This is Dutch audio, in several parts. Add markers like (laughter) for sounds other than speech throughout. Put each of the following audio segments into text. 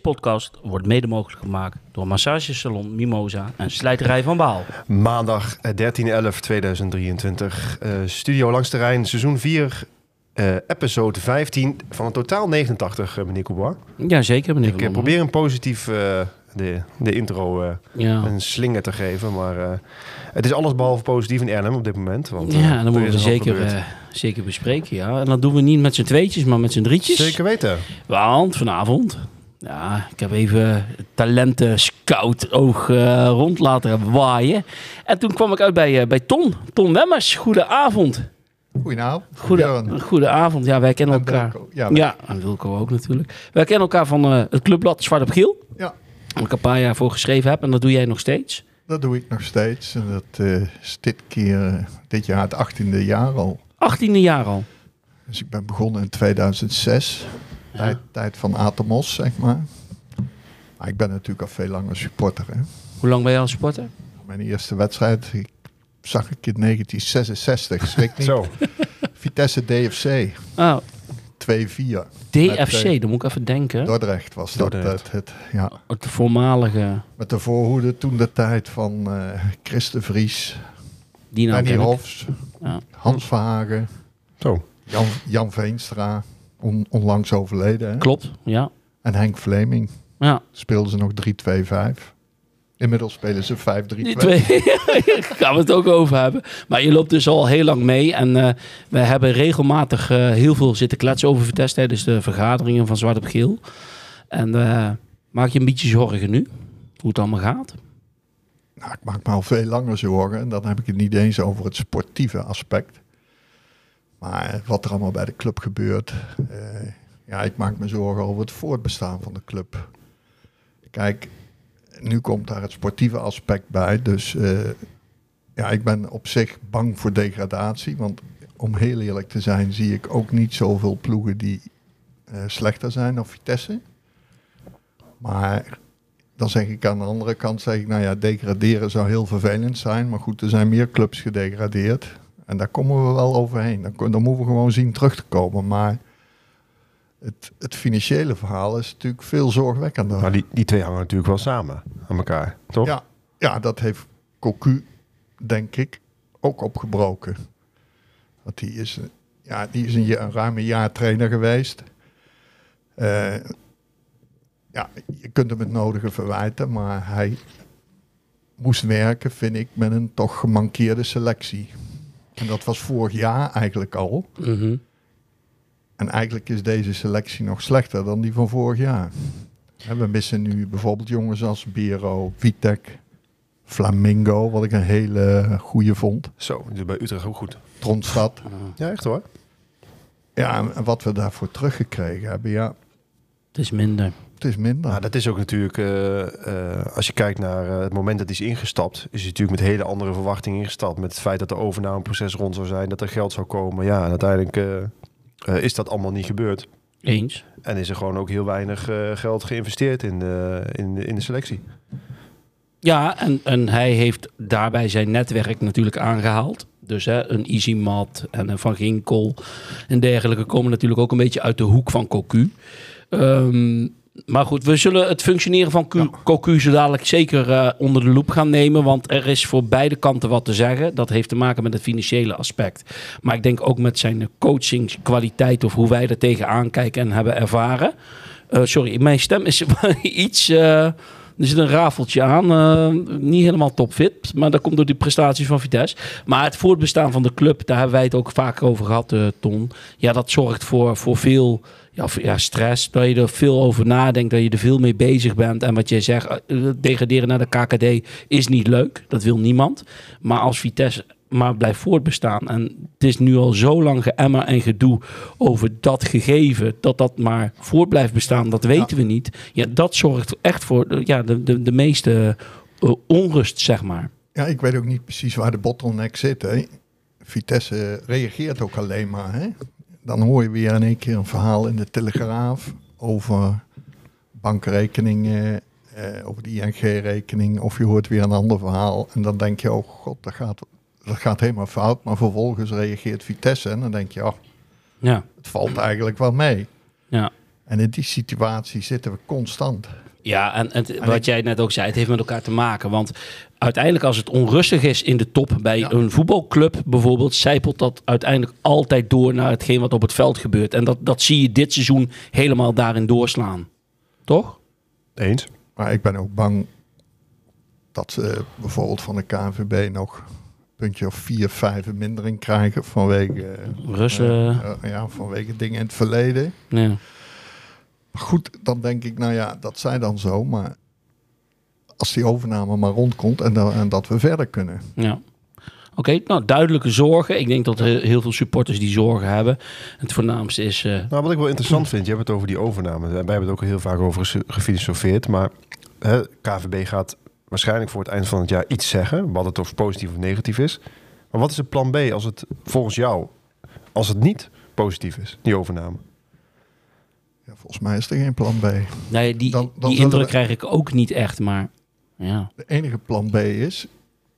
Deze podcast wordt mede mogelijk gemaakt door massagesalon Mimosa en slijterij van Baal. Maandag eh, 13-11-2023. eh, Studio Langs de Rijn, seizoen 4, eh, episode 15 van een totaal 89, eh, meneer Coubois. Jazeker, meneer Ik eh, probeer een positief eh, de, de intro eh, Ja. een slinger te geven, maar eh, het is alles behalve positief in Arnhem op dit moment. Want, eh, ja, en dan moeten we zeker, eh, zeker bespreken, ja. En dat doen we niet met z'n tweetjes, maar met z'n drietjes. Zeker weten. Want vanavond, ja, ik heb even talenten scout oog eh, rond laten waaien. En toen kwam ik uit bij, eh, bij Ton. Ton Wemmers, goedenavond. Goedenavond. Goede, goedenavond. Ja, wij kennen En elkaar. Wilco. Ja, Ja, en Wilco ook natuurlijk. Wij kennen elkaar van eh, het clubblad Zwart op Geel. Ja. Waar ik een paar jaar voor geschreven heb. En dat doe jij nog steeds. dat doe ik nog steeds. En dat is dit keer, dit jaar het 18e jaar al. 18e jaar al. Dus ik ben begonnen in 2006. Tijd, tijd van Atemos, zeg maar. Maar ik ben natuurlijk al veel langer supporter. Hè. Hoe lang ben je al supporter? Mijn eerste wedstrijd ik, zag ik in 1966. Schrik niet. Zo, Oh, Vitesse DFC 2-4. DFC, Met, eh, dan moet ik even denken. Dordrecht was dat. Het, het, ja. Het voormalige Met de voorhoede toen de tijd van eh Chris de Vries, ik. Hofs, Ja. Hans Verhagen. zo. Jan, Jan Veenstra, on- onlangs overleden. Hè? Klopt, ja. En Henk Vleming Ja, speelden ze nog 3-2-5. Inmiddels spelen ze 5-3-2. die twee (laughs) gaan we het ook over hebben. Maar je loopt dus al heel lang mee. En eh, we hebben regelmatig eh, heel veel zitten kletsen over Vitesse tijdens de vergaderingen van Zwart op Geel. En eh, maak je een beetje zorgen nu? Hoe het allemaal gaat? Nou, ik maak me al veel langer zorgen. En dan heb ik het niet eens over het sportieve aspect. Maar wat er allemaal bij de club gebeurt. eh, ja, ik maak me zorgen over het voortbestaan van de club. Kijk, nu komt daar het sportieve aspect bij. Dus eh, ja, ik ben op zich bang voor degradatie. Want om heel eerlijk te zijn, zie ik ook niet zoveel ploegen die eh, slechter zijn dan Vitesse. Maar dan zeg ik aan de andere kant, zeg ik, nou ja, degraderen zou heel vervelend zijn. Maar goed, er zijn meer clubs gedegradeerd. En daar komen we wel overheen. Dan, dan moeten we gewoon zien terug te komen. Maar het, het financiële verhaal is natuurlijk veel zorgwekkender. Maar die, die twee hangen natuurlijk wel samen aan elkaar, toch? Ja, ja, dat heeft Cocu, denk ik, ook opgebroken. Want die is, ja, die is een, een ruim een jaar trainer geweest. Eh, ja, je kunt hem het nodige verwijten, maar hij moest werken, vind ik, met een toch gemankeerde selectie. En dat was vorig jaar eigenlijk al. Mhm. En eigenlijk is deze selectie nog slechter dan die van vorig jaar. We missen nu bijvoorbeeld jongens als Biro, Vitek, Flamingo, wat ik een hele goede vond. Zo, die is bij Utrecht ook goed. Tronstad. Ja, echt hoor. Ja, en wat we daarvoor teruggekregen hebben, ja, Het is minder. Het is minder. Nou, dat is ook natuurlijk, eh, eh, als je kijkt naar eh, het moment dat hij is ingestapt, is hij natuurlijk met hele andere verwachtingen ingestapt. Met het feit dat de overnameproces rond zou zijn, dat er geld zou komen. Ja, en uiteindelijk eh, eh, is dat allemaal niet gebeurd. Eens. En is er gewoon ook heel weinig eh, geld geïnvesteerd in de, in, de, in de selectie. Ja, en, en hij heeft daarbij zijn netwerk natuurlijk aangehaald. Dus hè, een Easymat en een Van Ginkel en dergelijke komen natuurlijk ook een beetje uit de hoek van Cocu. Ehm, maar goed, we zullen het functioneren van Cocu zo dadelijk zeker eh, onder de loep gaan nemen. Want er is voor beide kanten wat te zeggen. Dat heeft te maken met het financiële aspect. Maar ik denk ook met zijn coachingskwaliteit of hoe wij er tegenaan kijken en hebben ervaren. Eh, sorry, mijn stem is (laughs) iets... eh, er zit een rafeltje aan. niet helemaal topfit. Maar dat komt door die prestaties van Vitesse. Maar het voortbestaan van de club, daar hebben wij het ook vaak over gehad, eh, Ton. Ja, dat zorgt voor, voor veel ja, ja, stress. Dat je er veel over nadenkt. Dat je er veel mee bezig bent. En wat jij zegt, eh, degraderen naar de KKD is niet leuk. Dat wil niemand. Maar als Vitesse maar blijft voortbestaan. En het is nu al zo lang geëmmer en gedoe over dat gegeven. Dat dat maar voort blijft bestaan. Dat weten we niet. Ja, dat zorgt echt voor eh, ja, de, de, de meeste eh, onrust, zeg maar. Ja, ik weet ook niet precies waar de bottleneck zit. Hè. Vitesse reageert ook alleen maar. Hè. Dan hoor je weer in één keer een verhaal in de Telegraaf over bankrekeningen, eh, over de ING-rekening. Of je hoort weer een ander verhaal. En dan denk je, oh god, dat gaat, dat gaat helemaal fout. Maar vervolgens reageert Vitesse en dan denk je, oh, Ja, Het valt eigenlijk wel mee. ja. En in die situatie zitten we constant. Ja, en, en wat jij net ook zei, het heeft met elkaar te maken. Want uiteindelijk als het onrustig is in de top bij Ja. een voetbalclub bijvoorbeeld, zijpelt dat uiteindelijk altijd door naar hetgeen wat op het veld gebeurt. En dat, dat zie je dit seizoen helemaal daarin doorslaan. Toch? Eens. Maar ik ben ook bang dat ze bijvoorbeeld van de KNVB nog een puntje of vier, vijf in mindering krijgen vanwege, eh, Russen. eh, ja, vanwege dingen in het verleden. Ja. Goed, dan denk ik, nou ja, dat zij dan zo. Maar als die overname maar rondkomt en, dan, en dat we verder kunnen. Ja. Oké, nou duidelijke zorgen. Ik denk dat er heel veel supporters die zorgen hebben. Het voornaamste is. eh, Nou, wat ik wel interessant vind, je hebt het over die overname. Wij hebben het ook heel vaak over gefilosofeerd. Maar hè, KVB gaat waarschijnlijk voor het eind van het jaar iets zeggen. Wat het of positief of negatief is. Maar wat is het plan B als het volgens jou, als het niet positief is, die overname? Ja, volgens mij is er geen plan B. nee, die, Dan- dan die indruk we- krijg ik ook niet echt. Maar ja. De enige plan B is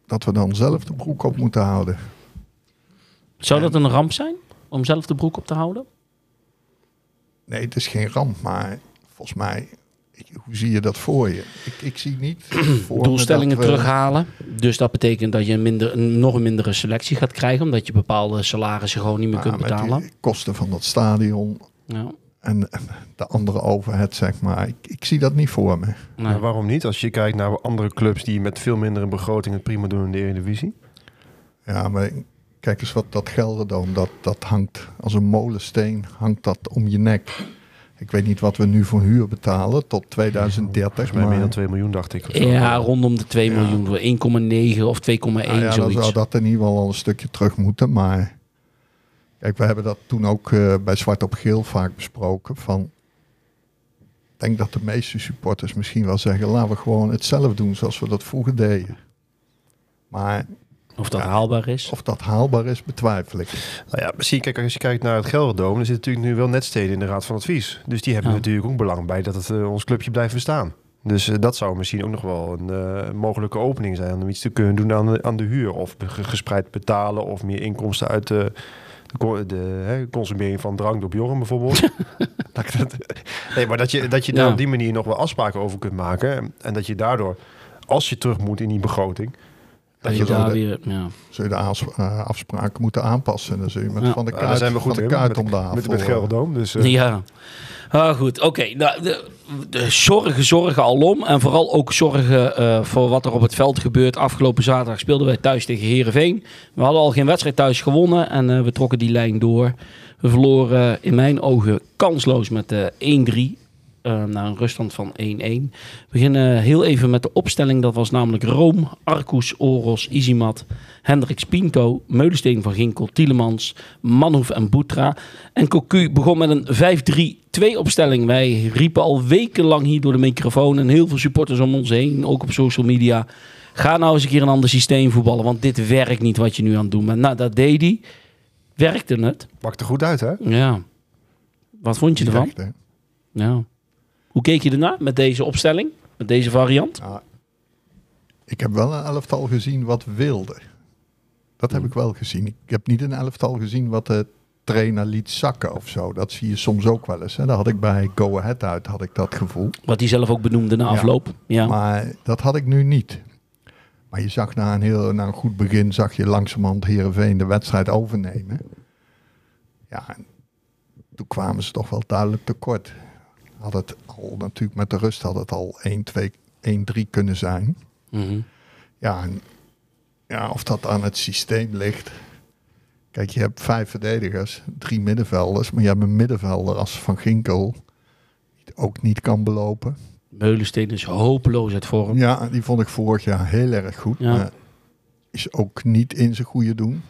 dat we dan zelf de broek op moeten houden. Zou dat een ramp zijn om zelf de broek op te houden? Nee, het is geen ramp, maar volgens mij, ik- hoe zie je dat voor je? Ik, ik zie niet (clears throat) Doelstellingen we- terughalen. Dus dat betekent dat je een minder, een nog een mindere selectie gaat krijgen. Omdat je bepaalde salarissen gewoon niet meer Ja, kunt betalen. kosten van dat stadion Ja. En de andere overhead, zeg maar. Ik, ik zie dat niet voor me. Nee. Waarom niet? Als je kijkt naar andere clubs die met veel minder een begroting het prima doen in de Eredivisie. Ja, maar kijk eens wat dat Gelderdoom, dat, dat hangt als een molensteen, hangt dat om je nek. Ik weet niet wat we nu voor huur betalen tot 2030. Volgens mij maar, meer dan 2 miljoen, dacht ik. Ja, rondom de 2 Ja. miljoen. 1,9 of 2,1 Nou ja, dan zoiets. zou dat in ieder geval al een stukje terug moeten. Maar kijk, we hebben dat toen ook eh, bij Zwart op Geel vaak besproken. Van, ik denk dat de meeste supporters misschien wel zeggen, laten we gewoon het zelf doen zoals we dat vroeger deden. Maar Of dat Ja. haalbaar is. of dat haalbaar is, betwijfel ik. Nou ja, misschien, kijk, als je kijkt naar het Gelderdoom, dan zit natuurlijk nu wel netsteden in de Raad van Advies. Dus die hebben Ja. natuurlijk ook belang bij dat het, eh, ons clubje blijft bestaan. Dus eh, dat zou misschien ook nog wel een eh, mogelijke opening zijn om iets te kunnen doen aan de, aan de huur. Of ge- gespreid betalen of meer inkomsten uit de, de, de hè, consumering van drank door Bjorn bijvoorbeeld. (laughs) Nee, maar dat je, dat je daar Ja. op die manier nog wel afspraken over kunt maken. En dat je daardoor, als je terug moet in die begroting... Dat je je daar de- weer... Ja. Zul je de eh, afspraken moeten aanpassen. Dan zul je met Ja. van de kaart, daar zijn we goed van de in, kaart met, om de met, avond. met Gelderdoom. Dus, eh, Ja. Ah, goed, oké. Nou, de, de zorgen, zorgen alom. En vooral ook zorgen eh, voor wat er op het veld gebeurt. Afgelopen zaterdag speelden wij thuis tegen Herenveen. We hadden al geen wedstrijd thuis gewonnen. En eh, we trokken die lijn door. We verloren in mijn ogen kansloos met eh 1-3. Eh, naar een ruststand van 1-1. We beginnen heel even met de opstelling. Dat was namelijk Room, Arcus, Oros, Izimat, Hendricks Pinto, Meulensteen van Ginkel, Tielemans, Manhoef en Boetra. En Cocu begon met een 5-3-2 opstelling. Wij riepen al wekenlang hier door de microfoon en heel veel supporters om ons heen, ook op social media. Ga nou eens een keer een ander systeem voetballen, want dit werkt niet wat je nu aan het doen bent. Nou, dat deed hij. Werkte het? Pakt er goed uit, hè? Ja. Wat vond je ervan? Ja. Hoe keek je ernaar met deze opstelling? Met deze variant? Ja, ik heb wel een elftal gezien wat wilde. Dat Hmm. heb ik wel gezien. Ik heb niet een elftal gezien wat de trainer liet zakken of zo. Dat zie je soms ook wel eens. Hè. Dat had ik bij Go Ahead uit, had ik dat gevoel. Wat hij zelf ook benoemde na afloop. Ja. Maar dat had ik nu niet. Maar je zag na een, heel, na een goed begin, zag je langzamerhand Heerenveen de wedstrijd overnemen. Ja, en toen kwamen ze toch wel duidelijk tekort. Had het al natuurlijk met de rust had het al 1-2, 1-3 kunnen zijn. Mhm. Ja, en, ja, of dat aan het systeem ligt. Kijk, je hebt vijf verdedigers, drie middenvelders, maar je hebt een middenvelder als Van Ginkel, die het ook niet kan belopen. Meulensteen is hopeloos uit vorm. Ja, die vond ik vorig jaar heel erg goed, Ja. maar is ook niet in zijn goede doen.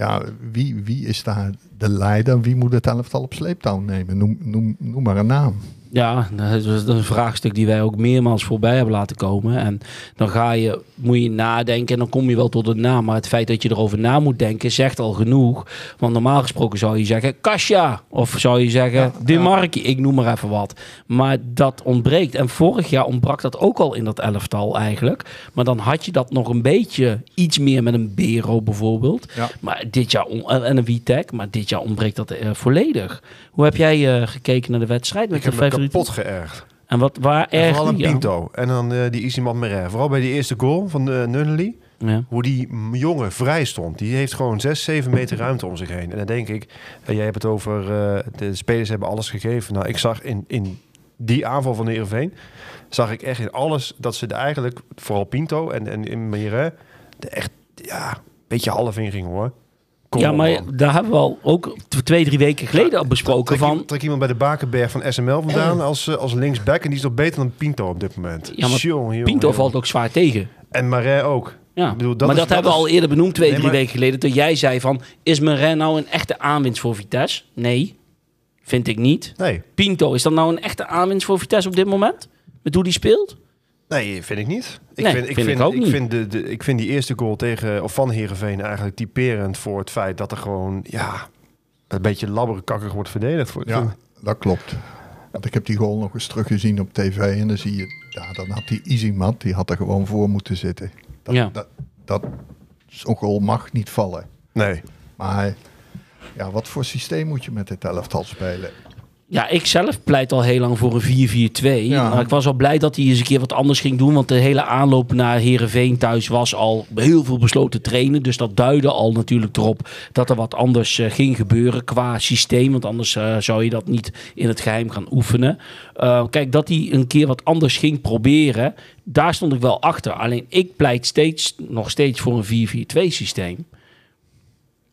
Ja, wie, wie is daar de leider? Wie moet het elftal op sleeptouw nemen? Noem, noem, noem maar een naam. Ja, dat is een vraagstuk die wij ook meermaals voorbij hebben laten komen. En dan ga je, moet je nadenken en dan kom je wel tot een naam. Maar het feit dat je erover na moet denken, zegt al genoeg. Want normaal gesproken zou je zeggen Kasia. Of zou je zeggen De Markie, ik noem maar even wat. Maar dat ontbreekt. En vorig jaar ontbrak dat ook al in dat elftal eigenlijk. Maar dan had je dat nog een beetje iets meer met een Bero bijvoorbeeld. Ja. Maar dit jaar, en een Vitek, maar dit jaar ontbreekt dat eh, volledig. Hoe heb jij eh, gekeken naar de wedstrijd met Ik de? Kapot geërgerd. En wat, waar erg vooral aan? Pinto. En dan eh, die Isimat Meret. Vooral bij die eerste goal van de Nunnely. Ja. Hoe die jongen vrij stond. Die heeft gewoon 6, 7 meter ruimte om zich heen. En dan denk ik, eh, jij hebt het over eh, de spelers hebben alles gegeven. Nou, ik zag in, in die aanval van de Heerenveen, zag ik echt in alles dat ze er eigenlijk, vooral Pinto en, en in Meret, er echt, ja, een beetje half in ging hoor. Ja, maar man. daar hebben we al ook twee, drie weken geleden al besproken Trek, van... trek iemand bij de Bakenberg van SML vandaan als, eh, als linksback. En die is nog beter dan Pinto op dit moment. Ja, maar Pinto valt ook zwaar tegen. En Marais ook. Ja. Ik bedoel, dat maar is- dat, hebben we is- al eerder benoemd, twee, Nee, drie maar- weken geleden. Toen jij zei van, is Meren nou een echte aanwinst voor Vitesse? Nee, vind ik niet. Nee, Pinto, is dat nou een echte aanwinst voor Vitesse op dit moment? Met hoe die speelt? Nee, vind ik niet. Ik Nee, vind, ik vind ik vind, ook niet. vind, de, de, ik vind die eerste goal tegen, of van Heerenveen eigenlijk typerend voor het feit dat er gewoon, ja, een beetje labberkakkig wordt verdedigd. Voor, Ja, dat klopt. Want ik heb die goal nog eens teruggezien op tv en dan zie je, ja, dan had die Easymat, die had er gewoon voor moeten zitten. Dat, Ja. dat, dat, zo'n goal mag niet vallen. Nee. Maar ja, wat voor systeem moet je met dit elftal spelen? Ja, ik zelf pleit al heel lang voor een 4-4-2. Ja. Maar ik was al blij dat hij eens een keer wat anders ging doen. Want de hele aanloop naar Herenveen thuis was al heel veel besloten trainen. Dus dat duidde al natuurlijk erop dat er wat anders eh, ging gebeuren qua systeem. Want anders eh, zou je dat niet in het geheim gaan oefenen. Eh, kijk, dat hij een keer wat anders ging proberen, daar stond ik wel achter. Alleen ik pleit steeds, nog steeds voor een 4-4-2 systeem.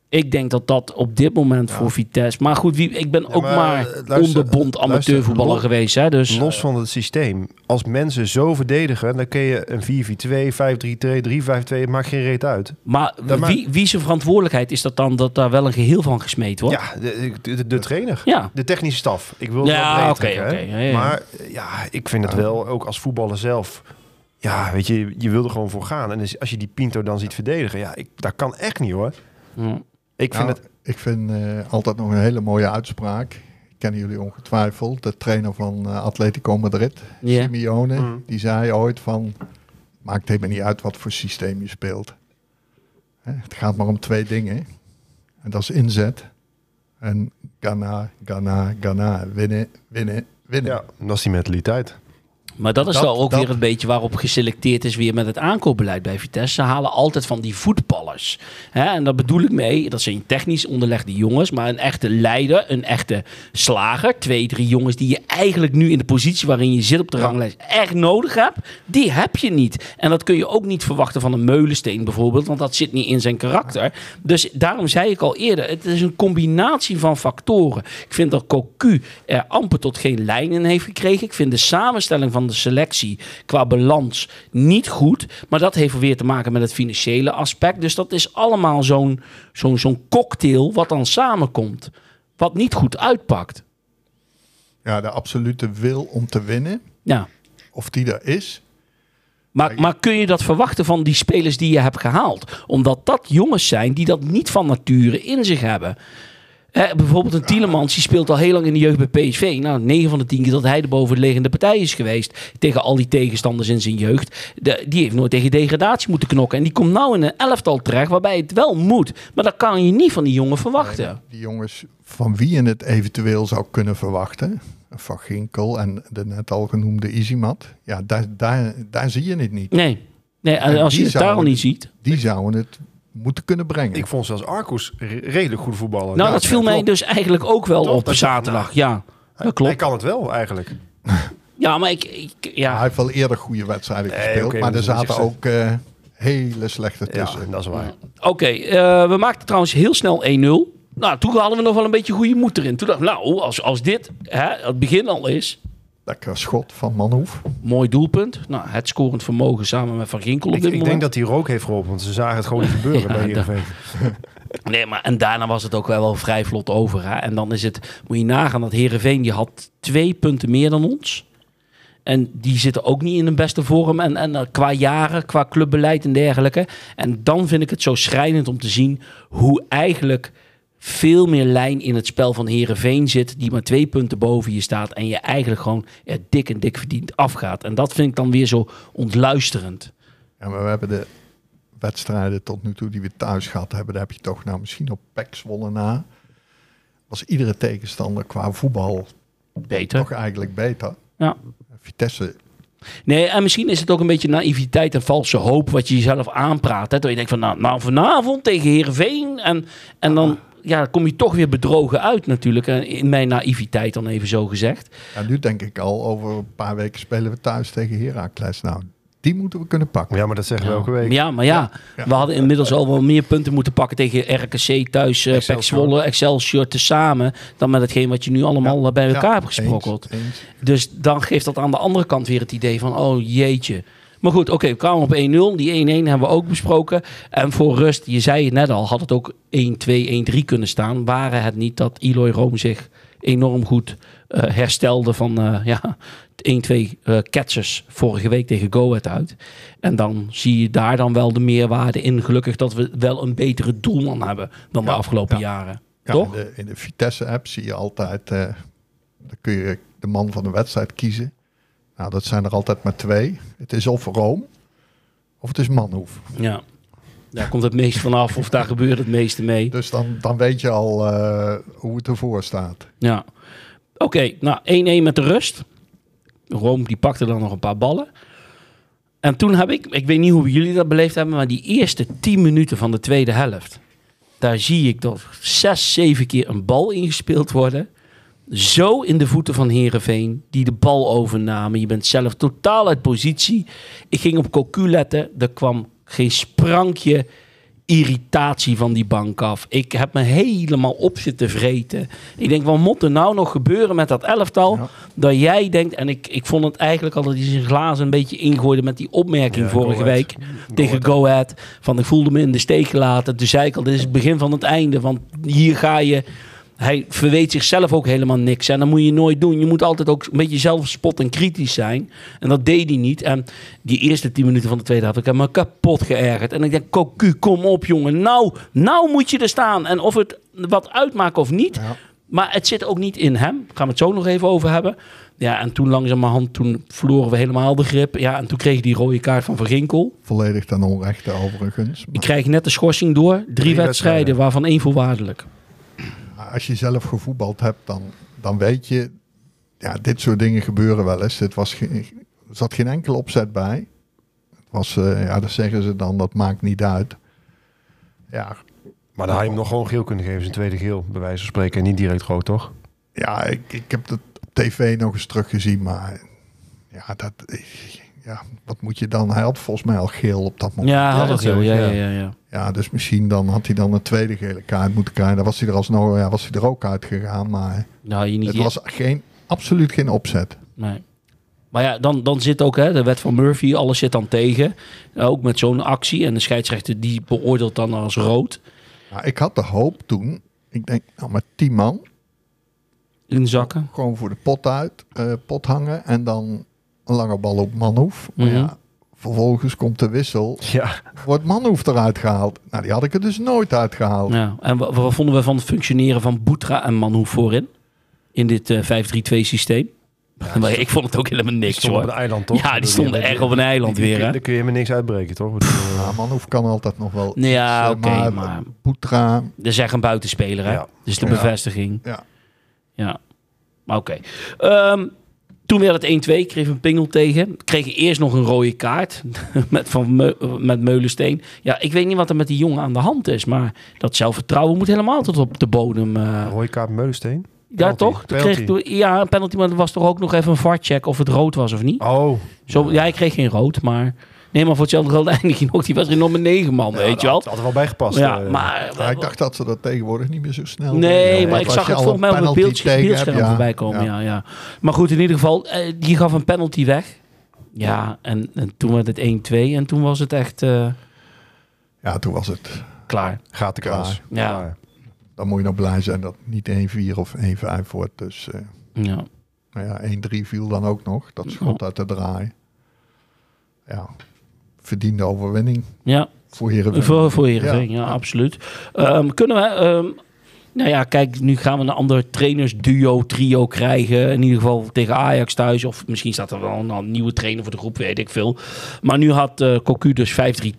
Ik denk dat dat op dit moment voor Vitesse... Maar goed, wie, ik ben ook maar, maar, eh, luister, onderbond amateurvoetballer luister, geweest. Hè, dus, Los van het systeem. Als mensen zo verdedigen, dan kun je een 4-4-2, 5-3-2, 3-5-2, het maakt geen reet uit. maar wie, wie zijn verantwoordelijkheid is dat dan dat daar wel een geheel van gesmeed wordt? Ja, de, de, de trainer. Ja. De technische staf. Ik wil Ja, oké, ja. Maar eh, ja, ik vind het wel, ook als voetballer zelf... Ja, weet je, je wil er gewoon voor gaan. En dus als je die Pinto dan ziet verdedigen, ja, ik, dat kan echt niet hoor. Ja. Ik vind Nou, het... Ik vind eh, altijd nog een hele mooie uitspraak. Kennen jullie ongetwijfeld. De trainer van eh, Atletico Madrid. Simeone, Mm. die zei ooit van... Maakt helemaal niet uit wat voor systeem je speelt. Hè, het gaat maar om twee dingen. En dat is inzet. En Ghana, Ghana, Ghana. Winnen, winnen, winnen. Ja, dat is die mentaliteit. Maar dat is wel ook dat- weer een beetje waarop geselecteerd is weer met het aankoopbeleid bij Vitesse. Ze halen altijd van die voetballers. Hè? En daar bedoel ik mee, dat zijn technisch onderlegde jongens, maar een echte leider, een echte slager. Twee, drie jongens die je eigenlijk nu in de positie waarin je zit op de ranglijst echt nodig hebt. Die heb je niet. En dat kun je ook niet verwachten van een meulensteen bijvoorbeeld, want dat zit niet in zijn karakter. Dus daarom zei ik al eerder, het is een combinatie van factoren. Ik vind dat Cocu er amper tot geen lijn in heeft gekregen. Ik vind de samenstelling van de selectie qua balans niet goed. Maar dat heeft weer te maken met het financiële aspect. Dus dat is allemaal zo'n zo'n zo'n cocktail wat dan samenkomt. Wat niet goed uitpakt. Ja, de absolute wil om te winnen. Ja. Of die er is. Maar, maar kun je dat verwachten van die spelers die je hebt gehaald? Omdat dat jongens zijn die dat niet van nature in zich hebben. Hè, bijvoorbeeld een Tielemans, die speelt al heel lang in de jeugd bij PSV. Nou, 9 van de 10 keer dat hij de bovenliggende partij is geweest. Tegen al die tegenstanders in zijn jeugd. De, die heeft nooit tegen degradatie moeten knokken. En die komt nou in een elftal terecht waarbij het wel moet. Maar dat kan je niet van die jongen verwachten. Die jongens van wie je het eventueel zou kunnen verwachten. Van Ginkel en de net al genoemde Izimat. Ja, daar, daar, daar zie je het niet. Nee. nee En als je het daar al niet ziet. Die zouden het moeten kunnen brengen. Ik vond zelfs Arcus re- redelijk goed voetballen. Nou, Ja, dat viel ja, mij dus eigenlijk ook wel Toch? op Dat- zaterdag. Ja, dat Hij klopt. kan het wel eigenlijk. (laughs) Ja, maar ik... ik Hij ja. heeft wel eerder goede wedstrijden Nee, gespeeld. maar er zaten ook eh, hele slechte Ja, tussen. dat is waar. Oké, eh, we maakten trouwens heel snel 1-0. Nou, toen hadden we nog wel een beetje goede moed erin. Toen dacht ik, nou, als, als dit hè, het begin al is, Lekker schot van Manhoef. mooi doelpunt. Nou, het scorend vermogen samen met Van Ginkel op Ik, dit ik moment. denk dat die rook heeft geholpen, want ze zagen het gewoon niet gebeuren (laughs) Ja, bij Heerenveen. (laughs) Nee, maar en daarna was het ook wel, wel vrij vlot over. Hè? En dan is het, moet je nagaan dat Herenveen die had twee punten meer dan ons. En die zitten ook niet in een beste vorm. En, en eh, qua jaren, qua clubbeleid en dergelijke. En dan vind ik het zo schrijnend om te zien hoe eigenlijk veel meer lijn in het spel van Herenveen zit. Die maar twee punten boven je staat. En je eigenlijk gewoon er dik en dik verdiend afgaat. En dat vind ik dan weer zo ontluisterend. Ja, maar we hebben de wedstrijden tot nu toe die we thuis gehad hebben, daar heb je toch nou misschien op PEC Zwolle na. Was iedere tegenstander qua voetbal Beter. toch eigenlijk beter. Ja. Vitesse, Nee, en misschien is het ook een beetje naïviteit en valse hoop wat je jezelf aanpraat. Hè? Dat je denkt van, nou, nou vanavond tegen Heerenveen. En, en dan ja, kom je toch weer bedrogen uit natuurlijk. In mijn naïviteit dan even zo gezegd. ja, nu denk ik al, over een paar weken spelen we thuis tegen Heracles. Nou, die moeten we kunnen pakken. Ja, maar dat zeggen we elke week. Ja, maar ja, Ja. we hadden inmiddels al wel meer punten moeten pakken tegen RKC thuis, eh PEC Excelsior. Zwolle, Excelsior tezamen. Dan met hetgeen wat je nu allemaal eh, bij elkaar Ja, hebt gesprokkeld. eens, eens. Dus dan geeft dat aan de andere kant weer het idee van, oh jeetje. Maar goed, oké, we kwamen op 1-0. Die 1-1 hebben we ook besproken. En voor rust, je zei het net al, had het ook 1-2, 1-3 kunnen staan. Waren het niet dat Eloy Room zich enorm goed eh, herstelde van eh, ja, 1-2 eh catches vorige week tegen Go Ahead uit. En dan zie je daar dan wel de meerwaarde in. Gelukkig dat we wel een betere doelman hebben dan de afgelopen ja. jaren. Ja, Toch? In de, de Vitesse-app zie je altijd, dan kun je de man van de wedstrijd kiezen. Nou, dat zijn er altijd maar twee. Het is of Room, of het is Manhoef. Ja. Daar komt het meest vanaf of daar (laughs) gebeurt het meeste mee. Dus dan, dan weet je al eh, hoe het ervoor staat. Ja. Oké, nou 1-1 met de rust. Rome die pakte dan nog een paar ballen. En toen heb ik, ik weet niet hoe jullie dat beleefd hebben, maar die eerste 10 minuten van de tweede helft. Daar zie ik toch zes, zeven keer een bal ingespeeld worden. Zo in de voeten van Herenveen, die de bal overnamen. Je bent zelf totaal uit positie. Ik ging op Cocu letten. Er kwam geen sprankje irritatie van die bank af. Ik heb me helemaal op zitten vreten. Ik denk, wat moet er nou nog gebeuren met dat elftal? Ja. Dat jij denkt, en ik, ik vond het eigenlijk al dat hij zijn glazen een beetje ingooide met die opmerking Ja, vorige Go week tegen Go Ahead. Van ik voelde me in de steek gelaten. Toen zei ik al, dit is het begin van het einde. Want hier ga je... Hij verweet zichzelf ook helemaal niks. En dat moet je nooit doen. Je moet altijd ook een beetje zelfspot en kritisch zijn. En dat deed hij niet. En die eerste tien minuten van de tweede helft, ik heb me kapot geërgerd. En ik denk, Cocu, kom op jongen. Nou, nou moet je er staan. En of het wat uitmaakt of niet. Ja. Maar het zit ook niet in hem. Daar gaan we het zo nog even over hebben. Ja, en toen langzamerhand, toen verloren we helemaal de grip. Ja, en toen kreeg die rode kaart van Van Ginkel. Volledig ten onrechte overigens. Ik krijg net de schorsing door. Drie, wedstrijden, wedstrijden. waarvan één voorwaardelijk. Als je zelf gevoetbald hebt, dan, dan weet je... Ja, dit soort dingen gebeuren wel eens. Dit was geen, er zat geen enkel opzet bij. Het was, eh, ja, dat zeggen ze dan, dat maakt niet uit. Ja, Maar dan had je hem nog gewoon geel kunnen geven. Zijn tweede geel, bij wijze van spreken. En niet direct rood, toch? ja ik, ik heb het op tv nog eens teruggezien, maar... Ja, dat, ja, wat moet je dan? Hij had volgens mij al geel op dat moment. Ja, had dat het zeg Ja, ja, ja. ja, ja. Ja, dus misschien dan had hij dan een tweede gele kaart moeten krijgen. Dan was hij er alsnog, ja, was hij er ook uitgegaan. Maar Nou, je niet. het was geen, absoluut geen opzet. Nee. Maar ja, dan, dan zit ook hè, de wet van Murphy, alles zit dan tegen. Ook met zo'n actie. En de scheidsrechter die beoordeelt dan als rood Nou, ik had de hoop toen. Ik denk, nou, met tien man. in zakken. Gewoon voor de pot uit, eh, pot hangen. En dan lange bal op Manhoef. Maar Mhm. ja, vervolgens komt de wissel. Ja. Wordt Manhoef eruit gehaald. Nou, die had ik er dus nooit uitgehaald. Ja. En wat, wat vonden we van het functioneren van Boetra en Manhoef voorin? In dit eh 5-3-2 systeem? (laughs) maar ik vond het ook helemaal Die niks op hoor. een eiland, toch? Ja, die stonden die- erg op een eiland die- die- weer, hè? Daar kun je me niks uitbreken, toch? Eh, Ja, Manhoef kan altijd nog wel. Ja, oké, eh, maar- Boetra, Dat is echt een buitenspeler, hè? Ja. Dus de Ja. bevestiging. ja. Ja, maar oké. Ehm, toen werd het 1-2, kreeg een pingel tegen. Kreeg eerst nog een rode kaart (laughs) met, van met Meulensteen. Ja, ik weet niet wat er met die jongen aan de hand is, maar dat zelfvertrouwen moet helemaal tot op de bodem. eh. Rode kaart Meulensteen. ja, penalty, toch? Kreeg, penalty. toen- ja, een penalty, maar er was toch ook nog even een VAR-check of het rood was of niet? Oh. Zo, ja, hij kreeg geen rood, maar... Nee, maar voor hetzelfde geld eindig je nog. Die was er nog met negen man, weet je wel. Dat had er wel bijgepast. Ja, eh. maar... Ja, ik dacht dat ze dat tegenwoordig niet meer zo snel Nee, maar ik zag het al volgens mij een op het penalty beeldscherm, voorbij komen. Ja. Ja. Ja, Maar goed, in ieder geval, eh, die gaf een penalty weg. Ja, en, en toen werd het 1-2 en toen was het echt... eh, Ja, toen was het klaar. Gaat de kans. Ja. Klaar. Dan moet je nog blij zijn dat niet 1-4 of 1-5 wordt. Dus eh, Ja. nou ja, 1-3 viel dan ook nog. Dat schot uit de draai. Ja, verdiende overwinning ja. voor Heerenveen. Voor, voor Heerenveen, ja, absoluut. Ehm, kunnen we... ehm, nou ja, kijk, nu gaan we een ander trainersduo, trio krijgen. In ieder geval tegen Ajax thuis. Of misschien staat er wel een, een nieuwe trainer voor de groep, weet ik veel. Maar nu had eh Cocu dus 5-3-2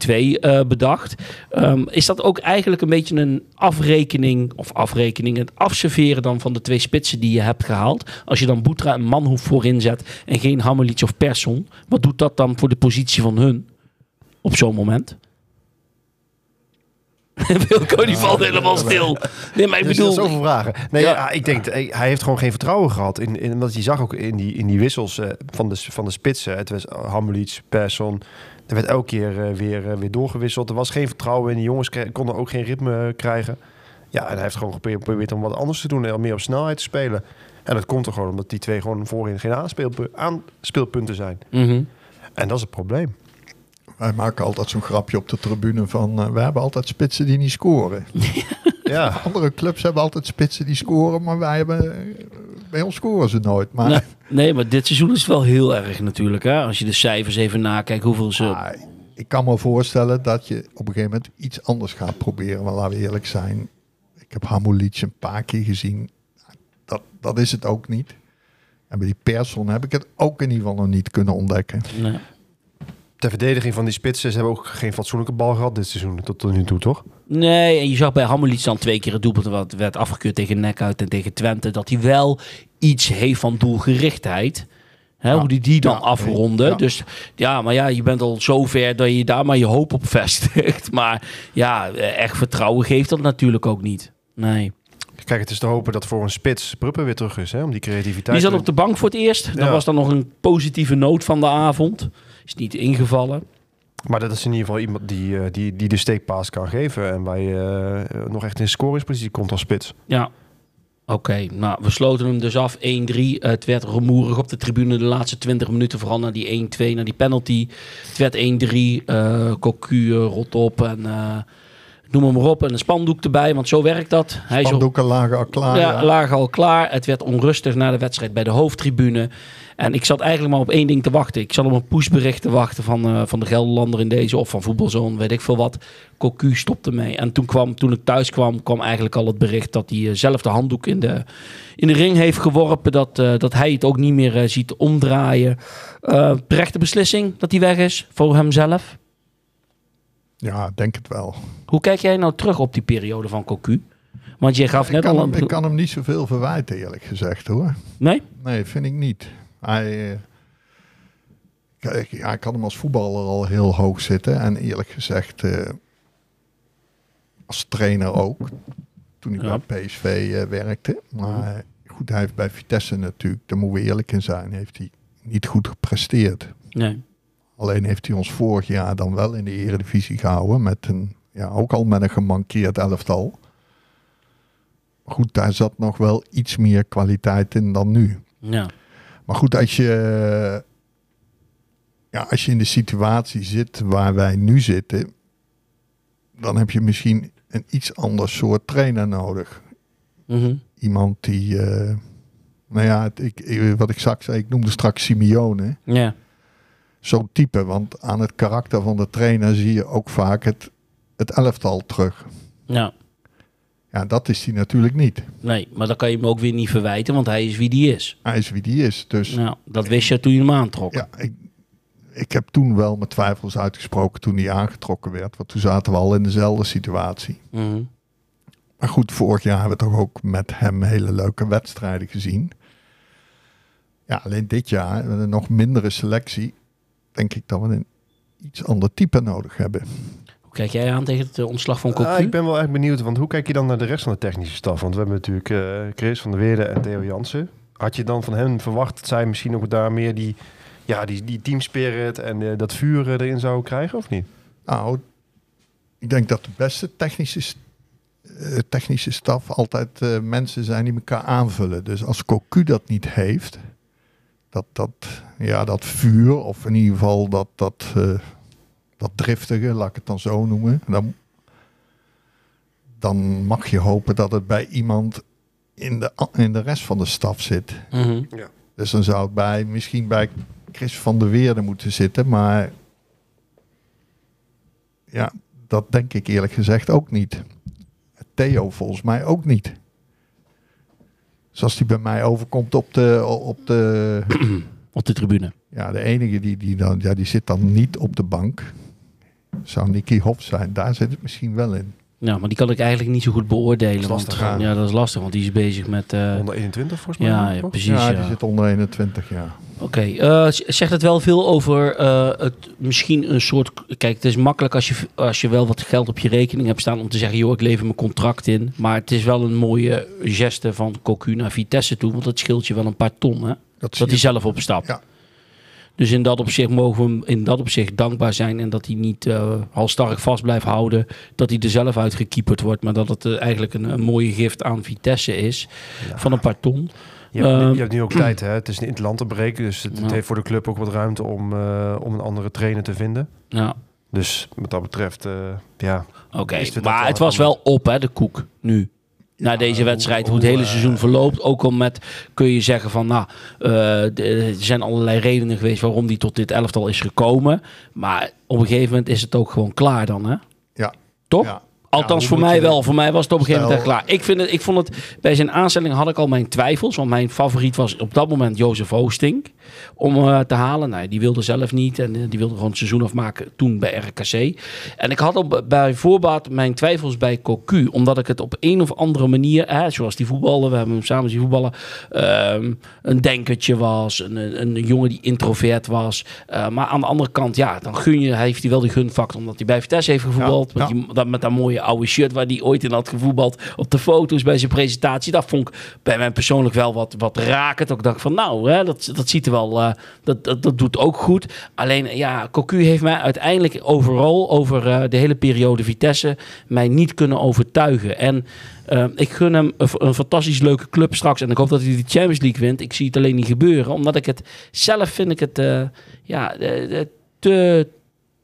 eh, bedacht. Ehm, is dat ook eigenlijk een beetje een afrekening... of afrekening, het afserveren dan van de twee spitsen die je hebt gehaald? Als je dan Boetra en Manhoef voorin zet... en geen Hamelitz of Persson... wat doet dat dan voor de positie van hun op zo'n moment? (laughs) Wilco die valt helemaal stil. Nee, maar ik bedoel... zoveel vragen. Nee, Ja. ja. ik denk, eh, hij heeft gewoon geen vertrouwen gehad. In, in, want je zag ook in die, in die wissels eh, van, de, van de spitsen. Het was Hamelitz, Persson. Er werd elke keer eh, weer, weer doorgewisseld. Er was geen vertrouwen in. Die jongens konden ook geen ritme krijgen. Ja, en hij heeft gewoon geprobeerd, om wat anders te doen. En meer op snelheid te spelen. En dat komt er gewoon omdat die twee gewoon voorin geen aanspeelpu- aanspeelpunten zijn. Mhm. En dat is het probleem. Wij maken altijd zo'n grapje op de tribune van... eh, we hebben altijd spitsen die niet scoren. (laughs) Ja, Andere clubs hebben altijd spitsen die scoren, maar wij hebben... eh, Bij ons scoren ze nooit. Maar Nee, nee, maar dit seizoen is het wel heel erg natuurlijk. Hè? Als je de cijfers even nakijkt, hoeveel ze... Ik kan me voorstellen dat je op een gegeven moment iets anders gaat proberen. Maar laten we eerlijk zijn. Ik heb Hamulic een paar keer gezien. Dat, dat is het ook niet. En bij die Persson heb ik het ook in ieder geval nog niet kunnen ontdekken. Nee. Ter verdediging van die spitsen. Ze hebben ook geen fatsoenlijke bal gehad dit seizoen tot, tot nu toe, toch? Nee, en je zag bij Hammelits dan twee keer het doelpunt wat werd afgekeurd tegen Nek uit en tegen Twente. Dat hij wel iets heeft van doelgerichtheid. Hè, Ja. Hoe die die dan Ja, afronde. ja. Dus ja, maar ja, je bent al zover dat je daar maar je hoop op vestigt. (laughs) Maar ja, eh, echt vertrouwen geeft dat natuurlijk ook niet. Nee. Kijk, het is te hopen dat voor een spits Pruppen weer terug is, hè? Om die creativiteit... Die zat op de bank voor het eerst. Dat was dan nog een positieve noot van de avond. Is niet ingevallen. Maar dat is in ieder geval iemand die, eh, die, die de steekpaas kan geven. En waar je eh, nog echt in scoringspositie komt als spits. Ja. Oké, nou, we sloten hem dus af 1-3. het werd rumoerig op de tribune de laatste 20 minuten. Vooral naar die 1-2, naar die penalty. Het werd 1-3. eh Cocu rot op en eh, noem hem maar op. En een spandoek erbij, want zo werkt dat. Hij Spandoeken lagen al klaar. ja, ja. lagen al klaar. Het werd onrustig na de wedstrijd bij de hoofdtribune. En ik zat eigenlijk maar op één ding te wachten. Ik zat op een pushbericht te wachten van, eh, van de Gelderlander in deze. Of van Voetbalzone, weet ik veel wat. Cocu stopte mee. En toen, kwam, toen ik thuis kwam, kwam eigenlijk al het bericht... dat hij eh, zelf de handdoek in de, in de ring heeft geworpen. Dat, eh, dat hij het ook niet meer ziet omdraaien. Terechte beslissing dat hij weg is voor hemzelf. Ja, denk het wel. Hoe kijk jij nou terug op die periode van Cocu? Want je gaf Ik net kan, al hem, een... ik kan hem niet zoveel verwijten, eerlijk gezegd hoor. Nee? Nee, vind ik niet. Hij, eh, kijk, ja, ik kan hem als voetballer al heel hoog zitten. En eerlijk gezegd, eh, als trainer ook. Toen ik Ja. bij PSV eh, werkte. Maar goed, hij heeft bij Vitesse natuurlijk, daar moeten we eerlijk in zijn, heeft hij niet goed gepresteerd. Nee. Alleen heeft hij ons vorig jaar dan wel in de eredivisie gehouden. Met een, ja, ook al met een gemankeerd elftal. Goed, daar zat nog wel iets meer kwaliteit in dan nu. Ja. Maar goed, als je, ja, als je in de situatie zit waar wij nu zitten, dan heb je misschien een iets ander soort trainer nodig. Mhm. Iemand die, eh, nou ja, het- ik, ik- wat ik straks zei, ik noemde straks Simeone. Ja. Zo'n type, want aan het karakter van de trainer zie je ook vaak het, het elftal terug. Ja. Ja, dat is hij natuurlijk niet. Nee, maar dan kan je hem ook weer niet verwijten, want hij is wie die is. Hij is wie die is. Dus Nou, dat wist je toen je hem aantrok. Ja, ik, ik heb toen wel mijn twijfels uitgesproken toen hij aangetrokken werd. Want toen zaten we al in dezelfde situatie. Mhm. Maar goed, vorig jaar hebben we toch ook met hem hele leuke wedstrijden gezien. Ja, alleen dit jaar, met een nog mindere selectie, denk ik dat we een iets ander type nodig hebben. Hoe kijk jij aan tegen het eh, ontslag van Cocu? Ah, ik ben wel echt benieuwd, want hoe kijk je dan naar de rest van de technische staf? Want we hebben natuurlijk eh, Chris van der Weerde en Theo Jansen. Had je dan van hen verwacht dat zij misschien ook daar meer die, ja, die, die teamspirit en eh, dat vuur erin zouden krijgen, of niet? Nou, ik denk dat de beste technische, st- eh, technische staf altijd eh, mensen zijn die elkaar aanvullen. Dus als Cocu dat niet heeft, dat, dat, ja, dat vuur, of in ieder geval dat, dat, eh, dat driftige, laat ik het dan zo noemen, dan, dan mag je hopen dat het bij iemand in de, in de rest van de staf zit. Mhm. Dus dan zou het bij, misschien bij Chris van der Weerde moeten zitten, maar ja, dat denk ik eerlijk gezegd ook niet. Theo volgens mij ook niet. Zoals die bij mij overkomt op de, op de (clears throat) Op de tribune. ja, de enige die, die, dan, ja, die zit dan niet op de bank. Zou Nicky Hop zijn. Daar zit het misschien wel in. Ja, maar die kan ik eigenlijk niet zo goed beoordelen. is want, lastig, ja. ja, dat is lastig, want die is bezig met... eh, Onder 21 volgens mij. ja, ja, precies. ja, ja. die zit onder 21 jaar. Oké, eh, zegt het wel veel over eh, het misschien een soort. Kijk, het is makkelijk als je, als je wel wat geld op je rekening hebt staan om te zeggen: joh, ik lever mijn contract in. Maar het is wel een mooie geste van Cocu naar Vitesse toe, want dat scheelt je wel een paar ton, hè? Dat, Dat hij zelf opstapt. Ja. Dus in dat opzicht mogen we hem in dat opzicht dankbaar zijn en dat hij niet eh halstarrig vast blijft houden, dat hij er zelf uitgekieperd wordt, maar dat het eh, eigenlijk een, een mooie gift aan Vitesse is Ja. van een paar ton. Je hebt, Ehm, je hebt nu ook (clears throat) tijd, hè? Het is een interlandbreek, dus het, het heeft voor de club ook wat ruimte om, eh, om een andere trainer te vinden. Ja, Dus wat dat betreft, ja. Oké, maar het was wel op, hè, de koek, nu. Na deze wedstrijd, hoe, het hele eh, seizoen verloopt. Ook al met, kun je zeggen van, nou, eh, er zijn allerlei redenen geweest waarom die tot dit elftal is gekomen. Maar op een gegeven moment is het ook gewoon klaar dan, hè? Ja. Toch? Ja. Althans, Ja, voor mij wel. Voor mij was het op een gegeven moment klaar. Ik, vind het, ik vond het, bij zijn aanstelling had ik al mijn twijfels. Want mijn favoriet was op dat moment Jozef Oosting. Om eh, te halen. Nee, die wilde zelf niet. En eh, die wilde gewoon het seizoen afmaken toen bij RKC. En ik had op, bij voorbaat mijn twijfels bij Cocu. Omdat ik het op een of andere manier, hè, zoals die voetballen, we hebben hem samen zien voetballen. ehm, een denkertje was. Een, een, een jongen die introvert was. Eh, maar aan de andere kant, ja, dan gun je, heeft hij wel die gunfactor. Omdat hij bij Vitesse heeft gevoetbald. Ja, met, die, met dat mooie oude shirt waar hij ooit in had gevoetbald. Op de foto's bij zijn presentatie. Dat vond ik bij mij persoonlijk wel wat, wat rakend. Ook dacht van nou, hè, dat, dat ziet er wel, eh, dat, dat, dat doet ook goed. Alleen ja, Cocu heeft mij uiteindelijk overal, over eh, de hele periode Vitesse, mij niet kunnen overtuigen. En eh, ik gun hem een, een fantastisch leuke club straks. En ik hoop dat hij de Champions League wint. Ik zie het alleen niet gebeuren. Omdat ik het zelf vind ik het ja, te,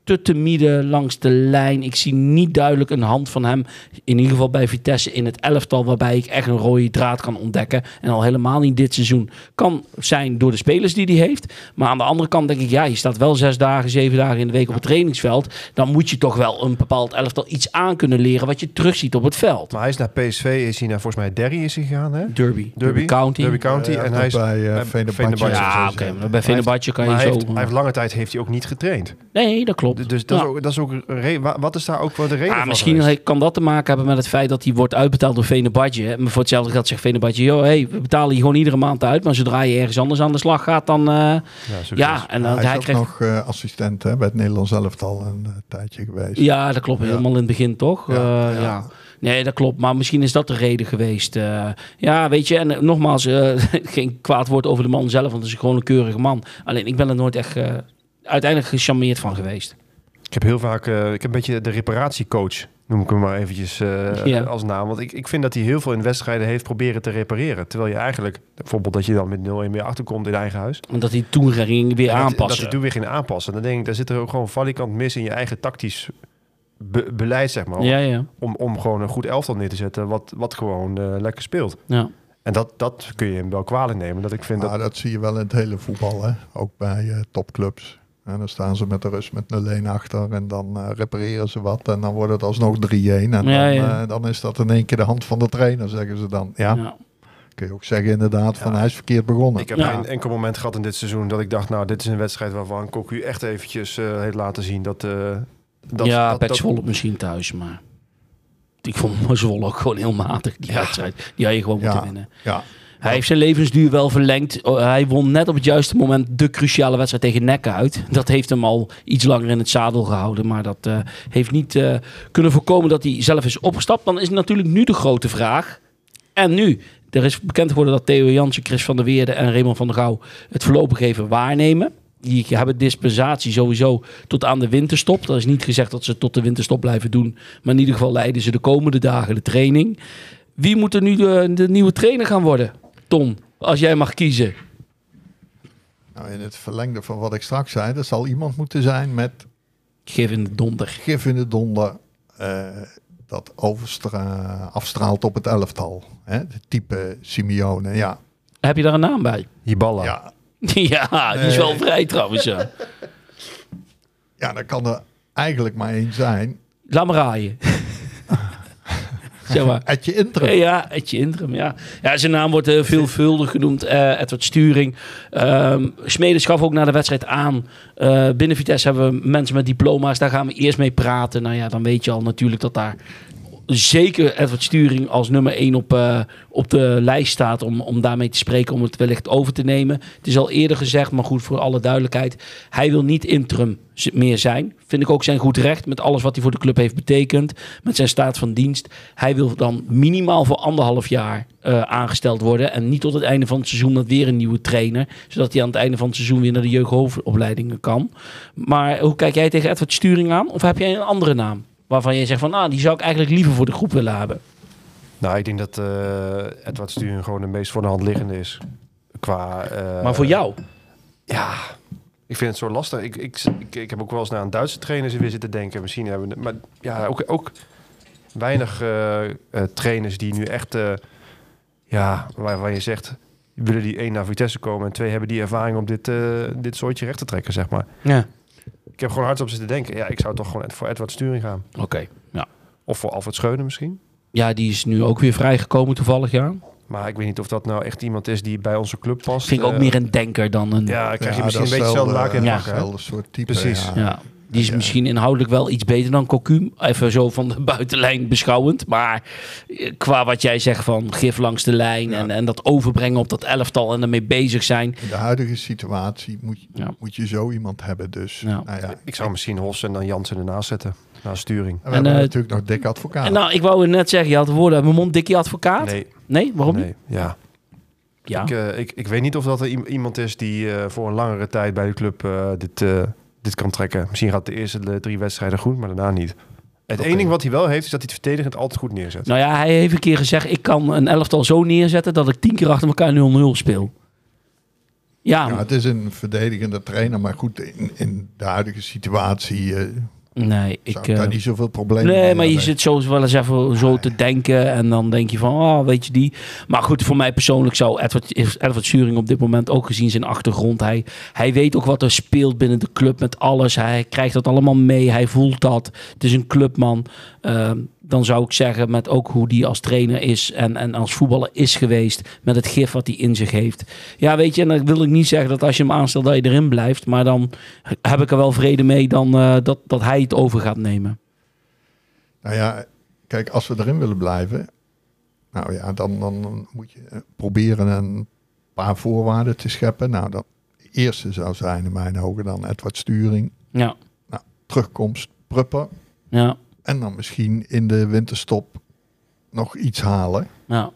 te timide langs de lijn. Ik zie niet duidelijk een hand van hem. In ieder geval bij Vitesse in het elftal. Waarbij ik echt een rode draad kan ontdekken. En al helemaal niet dit seizoen. Kan zijn door de spelers die hij heeft. Maar aan de andere kant denk ik, ja, je staat wel zes dagen, zeven dagen in de week op het trainingsveld. Dan moet je toch wel een bepaald elftal iets aan kunnen leren. Wat je terugziet op het veld. Maar hij is naar PSV, is hij naar volgens mij Derry is hij gegaan, hè? Derby. Derby County. Derby County. En hij is... bij uh, Venerbahce. Ja, oké. maar bij Fenerbahce kan je zo... hij heeft, hij heeft lange tijd heeft hij ook niet getraind. Nee, dat klopt. Dus- Dus dat, Ja. is ook, dat is ook een reden. wa- Wat is daar ook wel de reden van misschien geweest? kan dat te maken hebben met het feit dat hij wordt uitbetaald door Venebadje. Maar voor hetzelfde geld zegt Venebadje, joh, hey, we betalen je gewoon iedere maand uit. Maar zodra je ergens anders aan de slag gaat, dan... eh, Ja, ja, en dan hij is hij krijgt... nog eh, assistent hè, bij het Nederlands elftal een eh, tijdje geweest. Ja, dat klopt. Ja. Helemaal in het begin, toch? Ja, Ja, ja. ja. Nee, dat klopt. Maar misschien is dat de reden geweest. eh. ja, weet je, en nogmaals, eh, (laughs) geen kwaad woord over de man zelf, want het is gewoon een keurige man. Alleen, ik ben er nooit echt eh, uiteindelijk gecharmeerd van geweest. Ik heb heel vaak, eh, ik heb een beetje de reparatiecoach, noem ik hem maar eventjes eh, Ja. als naam. Want ik, ik vind dat hij heel veel in wedstrijden heeft proberen te repareren. Terwijl je eigenlijk, bijvoorbeeld dat je dan met 0-1 weer achterkomt in eigen huis. Want dat hij toen ging weer En dat- Dat aanpassen. hij toen weer ging aanpassen. Dan denk ik, daar zit er ook gewoon valikant mis in je eigen tactisch be- beleid, zeg maar. ja, ja. Om, om gewoon een goed elftal neer te zetten, wat, wat gewoon eh, lekker speelt. ja. En dat, dat kun je hem wel kwalijk nemen. Dat ik vind Maar dat... dat zie je wel in het hele voetbal, hè? ook bij eh, topclubs. En dan staan ze met de rust met 0-1 achter en dan eh, repareren ze wat. En dan wordt het alsnog 3-1. En dan, Ja, eh, dan is dat in één keer de hand van de trainer, zeggen ze dan. Ja, ja. kun je ook zeggen inderdaad van hij is verkeerd begonnen. Ik heb Ja. geen enkel moment gehad in dit seizoen dat ik dacht, nou, dit is een wedstrijd waarvan Cocu echt eventjes eh, heeft laten zien dat... eh dat ja, dat, misschien thuis, maar... Ik vond Zwolle ook gewoon heel matig, die Ja. wedstrijd. Die had je gewoon Ja. moeten winnen. Ja, Hij heeft zijn levensduur wel verlengd. Oh, Hij won net op het juiste moment de cruciale wedstrijd tegen Nek uit. Dat heeft hem al iets langer in het zadel gehouden. Maar dat eh, heeft niet eh, kunnen voorkomen dat hij zelf is opgestapt. Dan is natuurlijk nu de grote vraag. En nu? Er is bekend geworden dat Theo Jansen, Chris van der Weerde en Raymond van der Gouw het voorlopig even waarnemen. Die hebben dispensatie sowieso tot aan de winterstop. Dat is niet gezegd dat ze tot de winterstop blijven doen. Maar in ieder geval leiden ze de komende dagen de training. Wie moet er nu de nieuwe trainer gaan worden? Tom, als jij mag kiezen. nou, in het verlengde van wat ik straks zei, er zal iemand moeten zijn met Geef in de donder. gif in de donder. eh, dat overstra- afstraalt op het elftal. Hè? Het type Simeone, ja. Heb je daar een naam bij? Hiballa. Ja, (laughs) ja, die is wel Nee. vrij trouwens. Ja. (laughs) ja, dan kan er eigenlijk maar één zijn. Laat maar raaien. (laughs) zeg maar. Etje Intrum. Ja, Etje Intrum, ja. ja. Zijn naam wordt eh, veelvuldig genoemd. eh Edward Sturing. Ehm Smedes gaf ook na de wedstrijd aan. eh, binnen Vitesse hebben we mensen met diploma's. Daar gaan we eerst mee praten. Nou ja, dan weet je al natuurlijk dat daar zeker Edward Sturing als nummer 1 op, eh, op de lijst staat om, om daarmee te spreken, om het wellicht over te nemen. Het is al eerder gezegd, maar goed voor alle duidelijkheid. Hij wil niet interim meer zijn. Vind ik ook zijn goed recht met alles wat hij voor de club heeft betekend. Met zijn staat van dienst. Hij wil dan minimaal voor anderhalf jaar eh, aangesteld worden. En niet tot het einde van het seizoen met weer een nieuwe trainer. Zodat hij aan het einde van het seizoen weer naar de jeugdhoofdopleidingen kan. Maar hoe kijk jij tegen Edward Sturing aan? Of heb jij een andere naam? Waarvan je zegt van, nou, die zou ik eigenlijk liever voor de groep willen hebben. Nou, ik denk dat eh Edward Sturing gewoon de meest voor de hand liggende is. Qua, eh, maar voor jou? Ja, ik vind het zo lastig. Ik, ik, ik, ik heb ook wel eens naar een Duitse trainer weer zitten denken. Misschien hebben we... Maar ja, ook, ook weinig eh, trainers die nu echt... ja, waar, waar je zegt... Willen die één naar Vitesse komen en twee hebben die ervaring om dit, dit soortje recht te trekken, zeg maar. Ja. Ik heb gewoon hard op zitten denken. Ja, ik zou toch gewoon voor Edward Sturing gaan. Oké, ja. Of voor Alfred Scheunen misschien. Ja, die is nu ook weer vrijgekomen toevallig, ja. Maar ik weet niet of dat nou echt iemand is die bij onze club past. Vind ik ook Eh, meer een denker dan een... Ja, dan krijg je Ja, misschien een beetje hetzelfde laken in hè? hetzelfde soort type. Precies. Ja. Ja, die is Ja. misschien inhoudelijk wel iets beter dan Cocu. Even zo van de (laughs) buitenlijn beschouwend. Maar eh, qua wat jij zegt van gif langs de lijn Ja. en, en dat overbrengen op dat elftal en ermee bezig zijn. In de huidige situatie moet, je- Ja. moet je zo iemand hebben. Dus Ja. nou ja. Ik zou misschien Hos en dan Jansen ernaast zetten. Naar sturing. En we En, hebben eh, natuurlijk nog dikke advocaat. En nou, ik wou net zeggen, je had de woorden uit mijn mond, Dikkie advocaat. Nee, Nee, waarom niet? Ja. Ja. Ik, eh, ik, ik weet niet of dat er iemand is die eh, voor een langere tijd bij de club dit, eh, dit kan trekken. Misschien gaat de eerste drie wedstrijden goed, maar daarna niet. Het enige wat hij wel heeft, is dat hij het verdedigend altijd goed neerzet. Nou ja, hij heeft een keer gezegd, ik kan een elftal zo neerzetten dat ik tien keer achter elkaar 0-0 speel. Ja, ja, het is een verdedigende trainer, maar goed, in, in de huidige situatie eh nee, ik... zou ik daar eh, niet zoveel problemen mee Nee, maar je zit zo wel eens even zo te denken. En dan denk je van, oh, weet je die. Maar goed, voor mij persoonlijk zou Edward, Edward Suring op dit moment ook gezien zijn achtergrond. Hij, hij weet ook wat er speelt binnen de club met alles. Hij krijgt dat allemaal mee. Hij voelt dat. Het is een clubman. Ehm, dan zou ik zeggen, met ook hoe die als trainer is en, en als voetballer is geweest. Met het gif wat hij in zich heeft. Ja, weet je, en dan wil ik niet zeggen dat als je hem aanstelt dat je erin blijft. Maar dan heb ik er wel vrede mee dan, eh, dat, dat hij het over gaat nemen. Nou ja, kijk, als we erin willen blijven, nou ja, dan, dan moet je eh, proberen een paar voorwaarden te scheppen. Nou, dat eerste zou zijn in mijn ogen dan Edward Sturing, Ja, terugkomst Prupper ja. En dan misschien in de winterstop nog iets halen. Ja.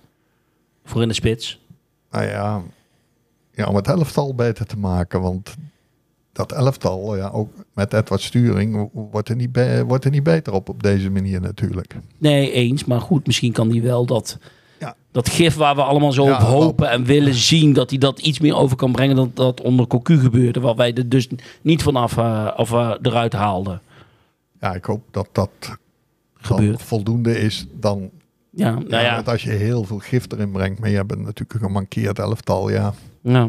Voor in de spits. Nou ja, ja, om het elftal beter te maken, want dat elftal, ja, ook met Edward Sturing, wordt er niet, wordt er niet beter op op deze manier natuurlijk. Nee, eens. Maar goed, misschien kan hij wel dat, Ja. dat gif waar we allemaal zo Ja, op hopen en willen zien, dat hij dat iets meer over kan brengen dan dat onder Cocu gebeurde. Wat wij er dus niet vanaf eh, of, eh, eruit haalden. Ja, ik hoop dat dat Gebeurt. voldoende is dan Ja, nou ja, ja. want als je heel veel gif erin brengt, maar je hebt natuurlijk een gemankeerd elftal, ja. ja.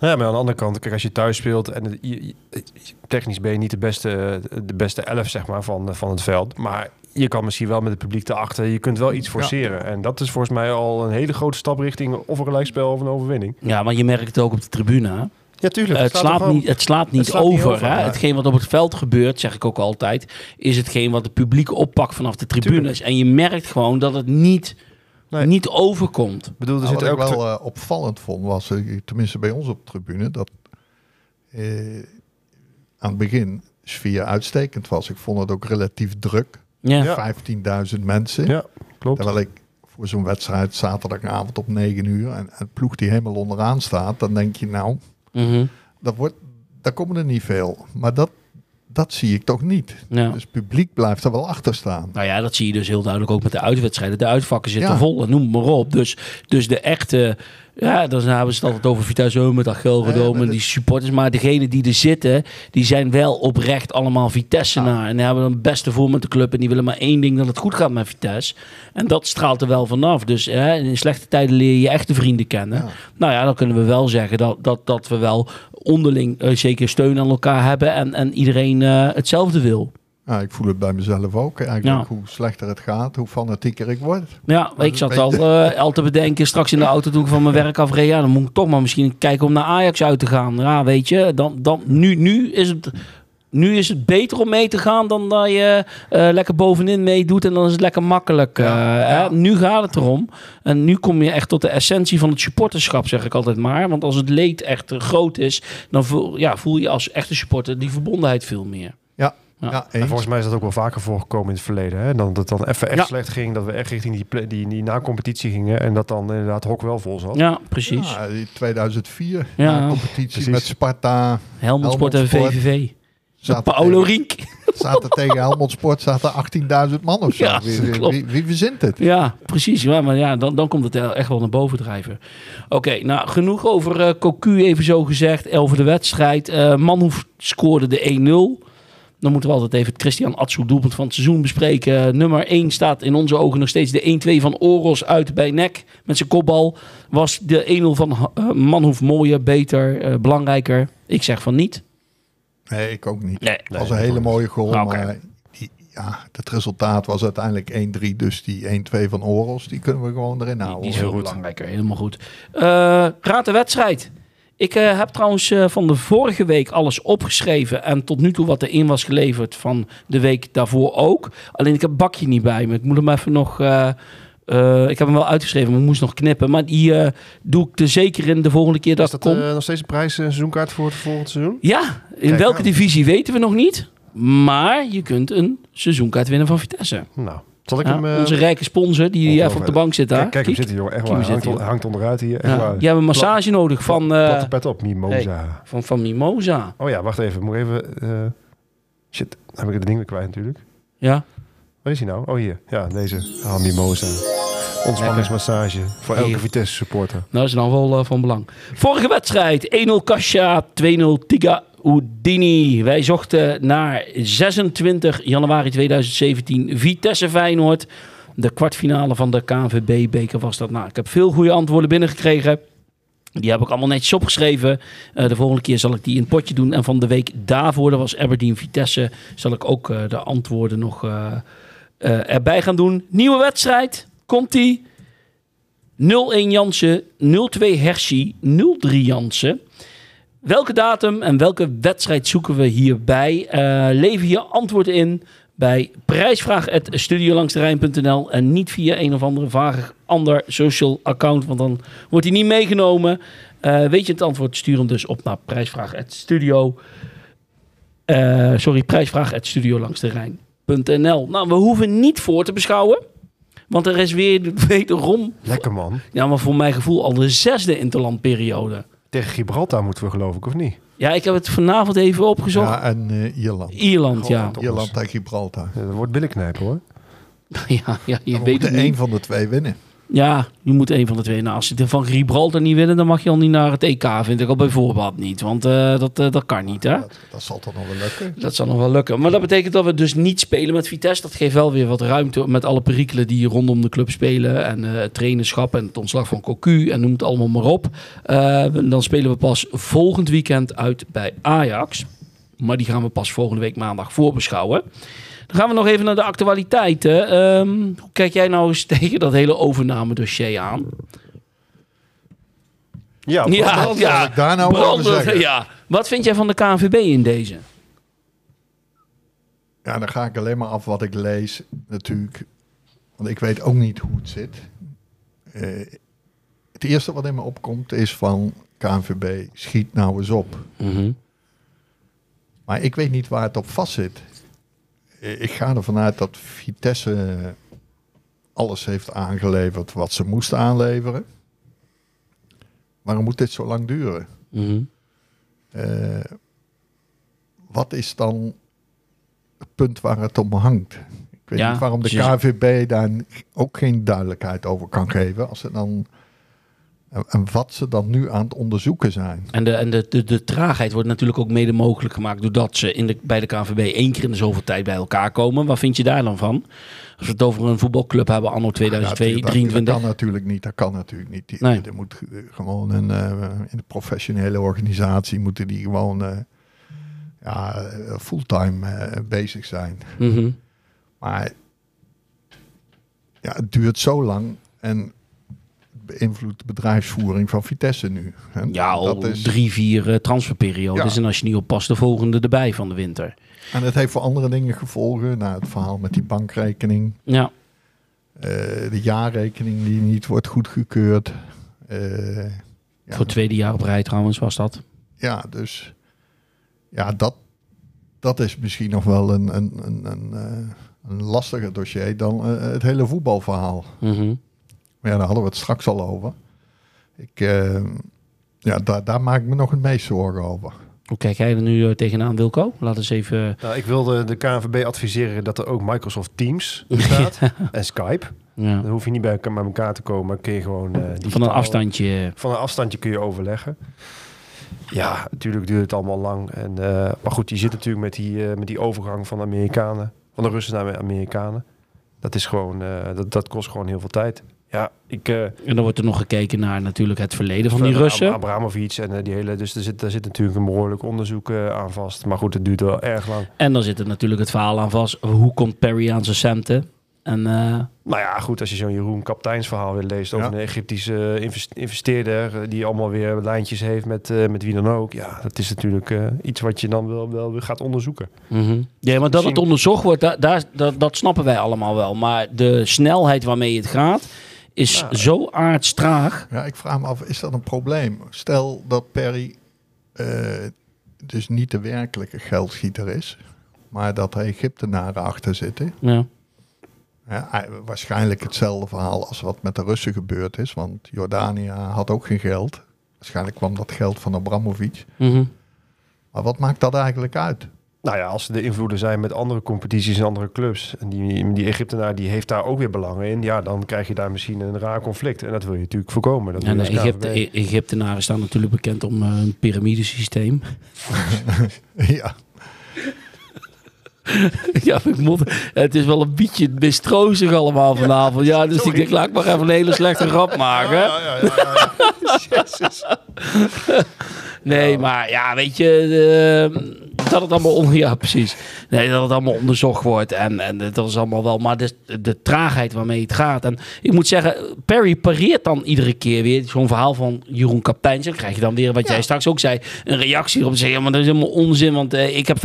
Ja, maar aan de andere kant, kijk, als je thuis speelt en je- technisch ben je niet de beste, de beste elf zeg maar, van, van het veld. Maar je kan misschien wel met het publiek erachter, je kunt wel iets forceren. En dat is volgens mij al een hele grote stap richting of een gelijkspel of een overwinning. ja, maar je merkt het ook op de tribune. Ja, tuurlijk. het, slaat niet, het slaat niet slaat niet over. over, hè? ja. Hetgeen wat op het veld gebeurt, zeg ik ook altijd, is hetgeen wat het publiek oppakt vanaf de tribunes. En je merkt gewoon dat het niet, Nee. niet overkomt. Ik bedoel, er Nou, zit wat ik ook... wel eh, opvallend vond, was, eh, tenminste bij ons op de tribune, dat eh, aan het begin sfeer uitstekend was. Ik vond het ook relatief druk. Ja. Ja. 15.000 mensen. Ja, klopt. Terwijl ik voor zo'n wedstrijd zaterdagavond op 9 uur en een ploeg die helemaal onderaan staat, dan denk je nou, Mhm. dat wordt, daar komen er niet veel. Maar dat, dat zie ik toch niet. Ja. Dus het publiek blijft er wel achter staan. Nou ja, dat zie je dus heel duidelijk ook met de uitwedstrijden. De uitvakken zitten Ja. vol, en noem maar op. Dus, dus de echte, ja, dan hebben ze het altijd over Vitesse Home, dat Gelredome en die supporters. Maar degenen die er zitten, die zijn wel oprecht allemaal Vitesse-naar. En die hebben het beste voor met de club. En die willen maar één ding, dat het goed gaat met Vitesse. En dat straalt er wel vanaf. Dus hè, in slechte tijden leer je je echte vrienden kennen. Ja. Nou ja, dan kunnen we wel zeggen dat, dat, dat we wel onderling eh, zeker steun aan elkaar hebben. En, en iedereen eh, hetzelfde wil. Ja, ik voel het bij mezelf ook. Eigenlijk Ja. hoe slechter het gaat, hoe fanatieker ik word. Ja, Maar ik zat al, eh, al te bedenken straks in de auto toen ik van mijn (laughs) werk afreed. Ja, dan moet ik toch maar misschien kijken om naar Ajax uit te gaan. Ja, weet je, dan, dan, nu, nu, is het, nu is het beter om mee te gaan dan dat je eh, lekker bovenin meedoet. En dan is het lekker makkelijk. Ja, eh, ja. Nu gaat het erom. En nu kom je echt tot de essentie van het supporterschap, zeg ik altijd maar. Want als het leed echt groot is, dan voel, ja, voel je als echte supporter die verbondenheid veel meer. Ja, Ja. ja. En volgens mij is dat ook wel vaker voorgekomen in het verleden. Hè? Dan, dat het dan even echt Ja. slecht ging. Dat we echt richting die, die, die na-competitie gingen. En dat dan inderdaad hok wel vol zat. Ja, precies. Ja, die 2004, Ja. na competitie Precies. met Sparta. Helmond Sport en. VVV. Zaten Paolo tegen, Rink. zaten tegen Helmond Sport zaten 18.000 man of zo. Ja, wie, wie, klopt. wie, wie verzint het? Ja, precies. Ja, maar ja, dan, dan komt het echt wel naar boven drijven. Oké, nou genoeg over eh Cocu, even zo gezegd. Over de wedstrijd. Eh Manhoef scoorde de 1-0. Dan moeten we altijd even het Christian Atsu doelpunt van het seizoen bespreken. Nummer 1 staat in onze ogen nog steeds de 1-2 van Oros uit bij Nek. Met zijn kopbal was de 1-0 van eh, Manhoef mooier, beter, eh, belangrijker. Ik zeg van niet. Nee, ik ook niet. Nee. Was een hele mooie goal, Oké. maar die, ja, het resultaat was uiteindelijk 1-3. Dus die 1-2 van Oros, die kunnen we gewoon erin Die, houden. die is hoor. veel goed. belangrijker, helemaal goed. Eh, raad de wedstrijd. Ik eh, heb trouwens eh, van de vorige week alles opgeschreven. En tot nu toe wat erin was geleverd van de week daarvoor ook. Alleen ik heb het bakje niet bij me. Ik moet hem even nog... eh, ik heb hem wel uitgeschreven, maar ik moest nog knippen. Maar die doe ik er zeker in de volgende keer dat dat kom. eh, nog steeds een prijs, een seizoenkaart voor het volgende seizoen? ja, in Kijk welke aan. divisie weten we nog niet. Maar je kunt een seizoenkaart winnen van Vitesse. Nou, zal ik Ja, hem... eh, onze rijke sponsor die ongelooflijk. even op de bank zit daar. Kijk, kijk hem zitten, jongen. Echt waar. Hangt, on- hangt onderuit hier. Echt Ja. waar. Je hebt een massage nodig van, Platte pet op, Mimosa. van, van Mimosa. Oh ja, wacht even. Moet even... eh, shit, dan heb ik het ding weer kwijt natuurlijk. Ja, Waar is hij nou? Oh, hier. Ja, deze. Ah, Mimosa. Ontspanningsmassage. Voor elke. Vitesse supporter. nou, dat is dan wel van belang. Vorige wedstrijd, 1-0 Kasia, 2-0 Tiga Udini. Wij zochten naar 26 januari 2017 Vitesse Feyenoord. De kwartfinale van de KNVB-beker was dat. Nou, ik heb veel goede antwoorden binnengekregen. Die heb ik allemaal netjes opgeschreven. Eh, de volgende keer zal ik die in het potje doen. En van de week daarvoor, dat was Aberdeen Vitesse, zal ik ook eh, de antwoorden nog eh, erbij gaan doen. Nieuwe wedstrijd, komt-ie. 0-1 Jansen, 0-2 Hershey, 0-3 Jansen. Welke datum en welke wedstrijd zoeken we hierbij? Eh lever je antwoord in bij prijsvraag.studiolangsterrein.nl en niet via een of andere vage ander social account, want dan wordt hij niet meegenomen. Eh, weet je het antwoord, stuur hem dus op naar prijsvraag.studio. eh sorry, prijsvraag.studiolangsterrein.nl Nou, we hoeven niet voor te beschouwen, want er is weer wederom Lekker man. ja, maar voor mijn gevoel al de zesde interlandperiode. Tegen Gibraltar moeten we geloof ik, of niet? Ja, ik heb het vanavond even opgezocht. Ja, en eh, Ierland. Ierland, ja. Ierland tegen Gibraltar. Ja, dat wordt billenknijpen hoor. (laughs) ja, ja, je We weet het moeten één niet. van de twee winnen. Ja, je moet een van de twee. Nou, als ze van Gibraltar niet winnen, dan mag je al niet naar het EK, vind ik al bij voorbaat niet. Want eh, dat, eh, dat kan niet, hè? Dat, dat zal toch nog wel lukken. Dat zal nog wel lukken. Maar dat betekent dat we dus niet spelen met Vitesse. Dat geeft wel weer wat ruimte met alle perikelen die rondom de club spelen. En eh, het trainerschap en het ontslag van Cocu en noem het allemaal maar op. Dan spelen we pas volgend weekend uit bij Ajax. Maar die gaan we pas volgende week maandag voorbeschouwen. Dan gaan we nog even naar de actualiteiten. Ehm, hoe kijk jij nou eens (laughs) tegen dat hele overnamedossier aan? Ja, Ja, wat ja. ik daar nou ja. Wat vind jij van de KNVB in deze? Ja, dan ga ik alleen maar af wat ik lees, natuurlijk. Want ik weet ook niet hoe het zit. Eh, het eerste wat in me opkomt is van KNVB, schiet nou eens op. Mhm. Maar ik weet niet waar het op vast zit. Eh, Ik ga ervan uit dat Vitesse alles heeft aangeleverd wat ze moesten aanleveren. Waarom moet dit zo lang duren? Mhm. Eh, wat is dan punt waar het om hangt. Ik weet Ja, niet waarom de KVB daar ook geen duidelijkheid over kan geven. Als ze dan, en, wat ze dan nu aan het onderzoeken zijn. En, de, en de, de, de traagheid wordt natuurlijk ook mede mogelijk gemaakt doordat ze in de, bij de KNVB één keer in de zoveel tijd bij elkaar komen. Wat vind je daar dan van? Als we het over een voetbalclub hebben anno Ja, 2023. dat, dat kan natuurlijk niet. Dat kan natuurlijk niet. Die, Nee. Er moet gewoon een, eh, in de professionele organisatie moeten die gewoon eh, ja, eh, fulltime bezig zijn. Mhm. Maar ja, het duurt zo lang en beïnvloedt de bedrijfsvoering van Vitesse nu. En Ja, al dat is, drie, vier eh, transferperiodes. Ja. En als je niet oppast, de volgende erbij van de winter. En het heeft voor andere dingen gevolgen. Nou, het verhaal met die bankrekening, Ja, eh, de jaarrekening die niet wordt goedgekeurd. Eh, ja, voor het tweede jaar op rij trouwens was dat. ja, dus ja, dat, dat is misschien nog wel een, een, een, een, een lastiger dossier dan het hele voetbalverhaal. Mhm. Maar ja, daar hadden we het straks al over. Ik, eh, ja, daar, daar maak ik me nog het meest zorgen over. Hoe kijk jij er nu eh, tegenaan, Wilco? Laat eens even... Nou, ik wilde de KNVB adviseren dat er ook Microsoft Teams (laughs) bestaat en Skype. Ja, Dan hoef je niet bij elkaar, te komen, maar kun je gewoon eh, van een afstandje. Van een afstandje kun je overleggen. Ja, natuurlijk duurt het allemaal lang. En, eh, maar goed, je zit natuurlijk met die, eh, met die overgang van de Amerikanen, van de Russen naar de Amerikanen. Dat is gewoon, eh, dat, dat kost gewoon heel veel tijd. Ja, ik. eh, En dan wordt er nog gekeken naar natuurlijk het verleden van die Russen. Abramovic en eh, die hele. Dus er zit, daar zit natuurlijk een behoorlijk onderzoek eh, aan vast. Maar goed, het duurt wel erg lang. En dan zit er natuurlijk het verhaal aan vast. Hoe komt Perry aan zijn centen? En eh, Nou ja, goed, als je zo'n Jeroen Kapteinsverhaal weer leest over Ja. een Egyptische invest- investeerder die allemaal weer lijntjes heeft met, eh, met wie dan ook. Ja, dat is natuurlijk eh, iets wat je dan wel, wel weer gaat onderzoeken. mhm. ja, maar dat het onderzocht wordt, daar, daar, dat, dat snappen wij allemaal wel. Maar de snelheid waarmee het gaat, is Ja. zo aardstraag. Ja, ik vraag me af, is dat een probleem? Stel dat Perry eh, dus niet de werkelijke geldschieter is, maar dat er Egyptenaren achter zitten. Ja. Ja, hij- waarschijnlijk hetzelfde verhaal als wat met de Russen gebeurd is, want Jordanië had ook geen geld. Waarschijnlijk kwam dat geld van Abramovic. Mhm. Maar wat maakt dat eigenlijk uit? Nou ja, als er de invloeden zijn met andere competities en andere clubs. En die, die Egyptenaar die heeft daar ook weer belangen in. Ja, dan krijg je daar misschien een raar conflict. En dat wil je natuurlijk voorkomen. Dat En de Egypte. E- Egyptenaren staan natuurlijk bekend om eh, een piramidesysteem. (laughs) ja, (laughs) ja, ik moet, het is wel een beetje mistroostig allemaal vanavond. Ja, dus ik denk, laat ik maar even een hele slechte grap maken. (laughs) Nee, maar ja, weet je, eh, (laughs) dat het allemaal on, ja, precies. Nee, dat het allemaal onderzocht wordt en, en dat is allemaal wel, maar de, de traagheid waarmee het gaat. En ik moet zeggen, Perry pareert dan iedere keer weer zo'n verhaal van Jeroen Kapteins. Dan krijg je dan weer, wat jij straks ook zei, een reactie erop. Zeggen, ja, maar dat is helemaal onzin, want eh, ik heb 85%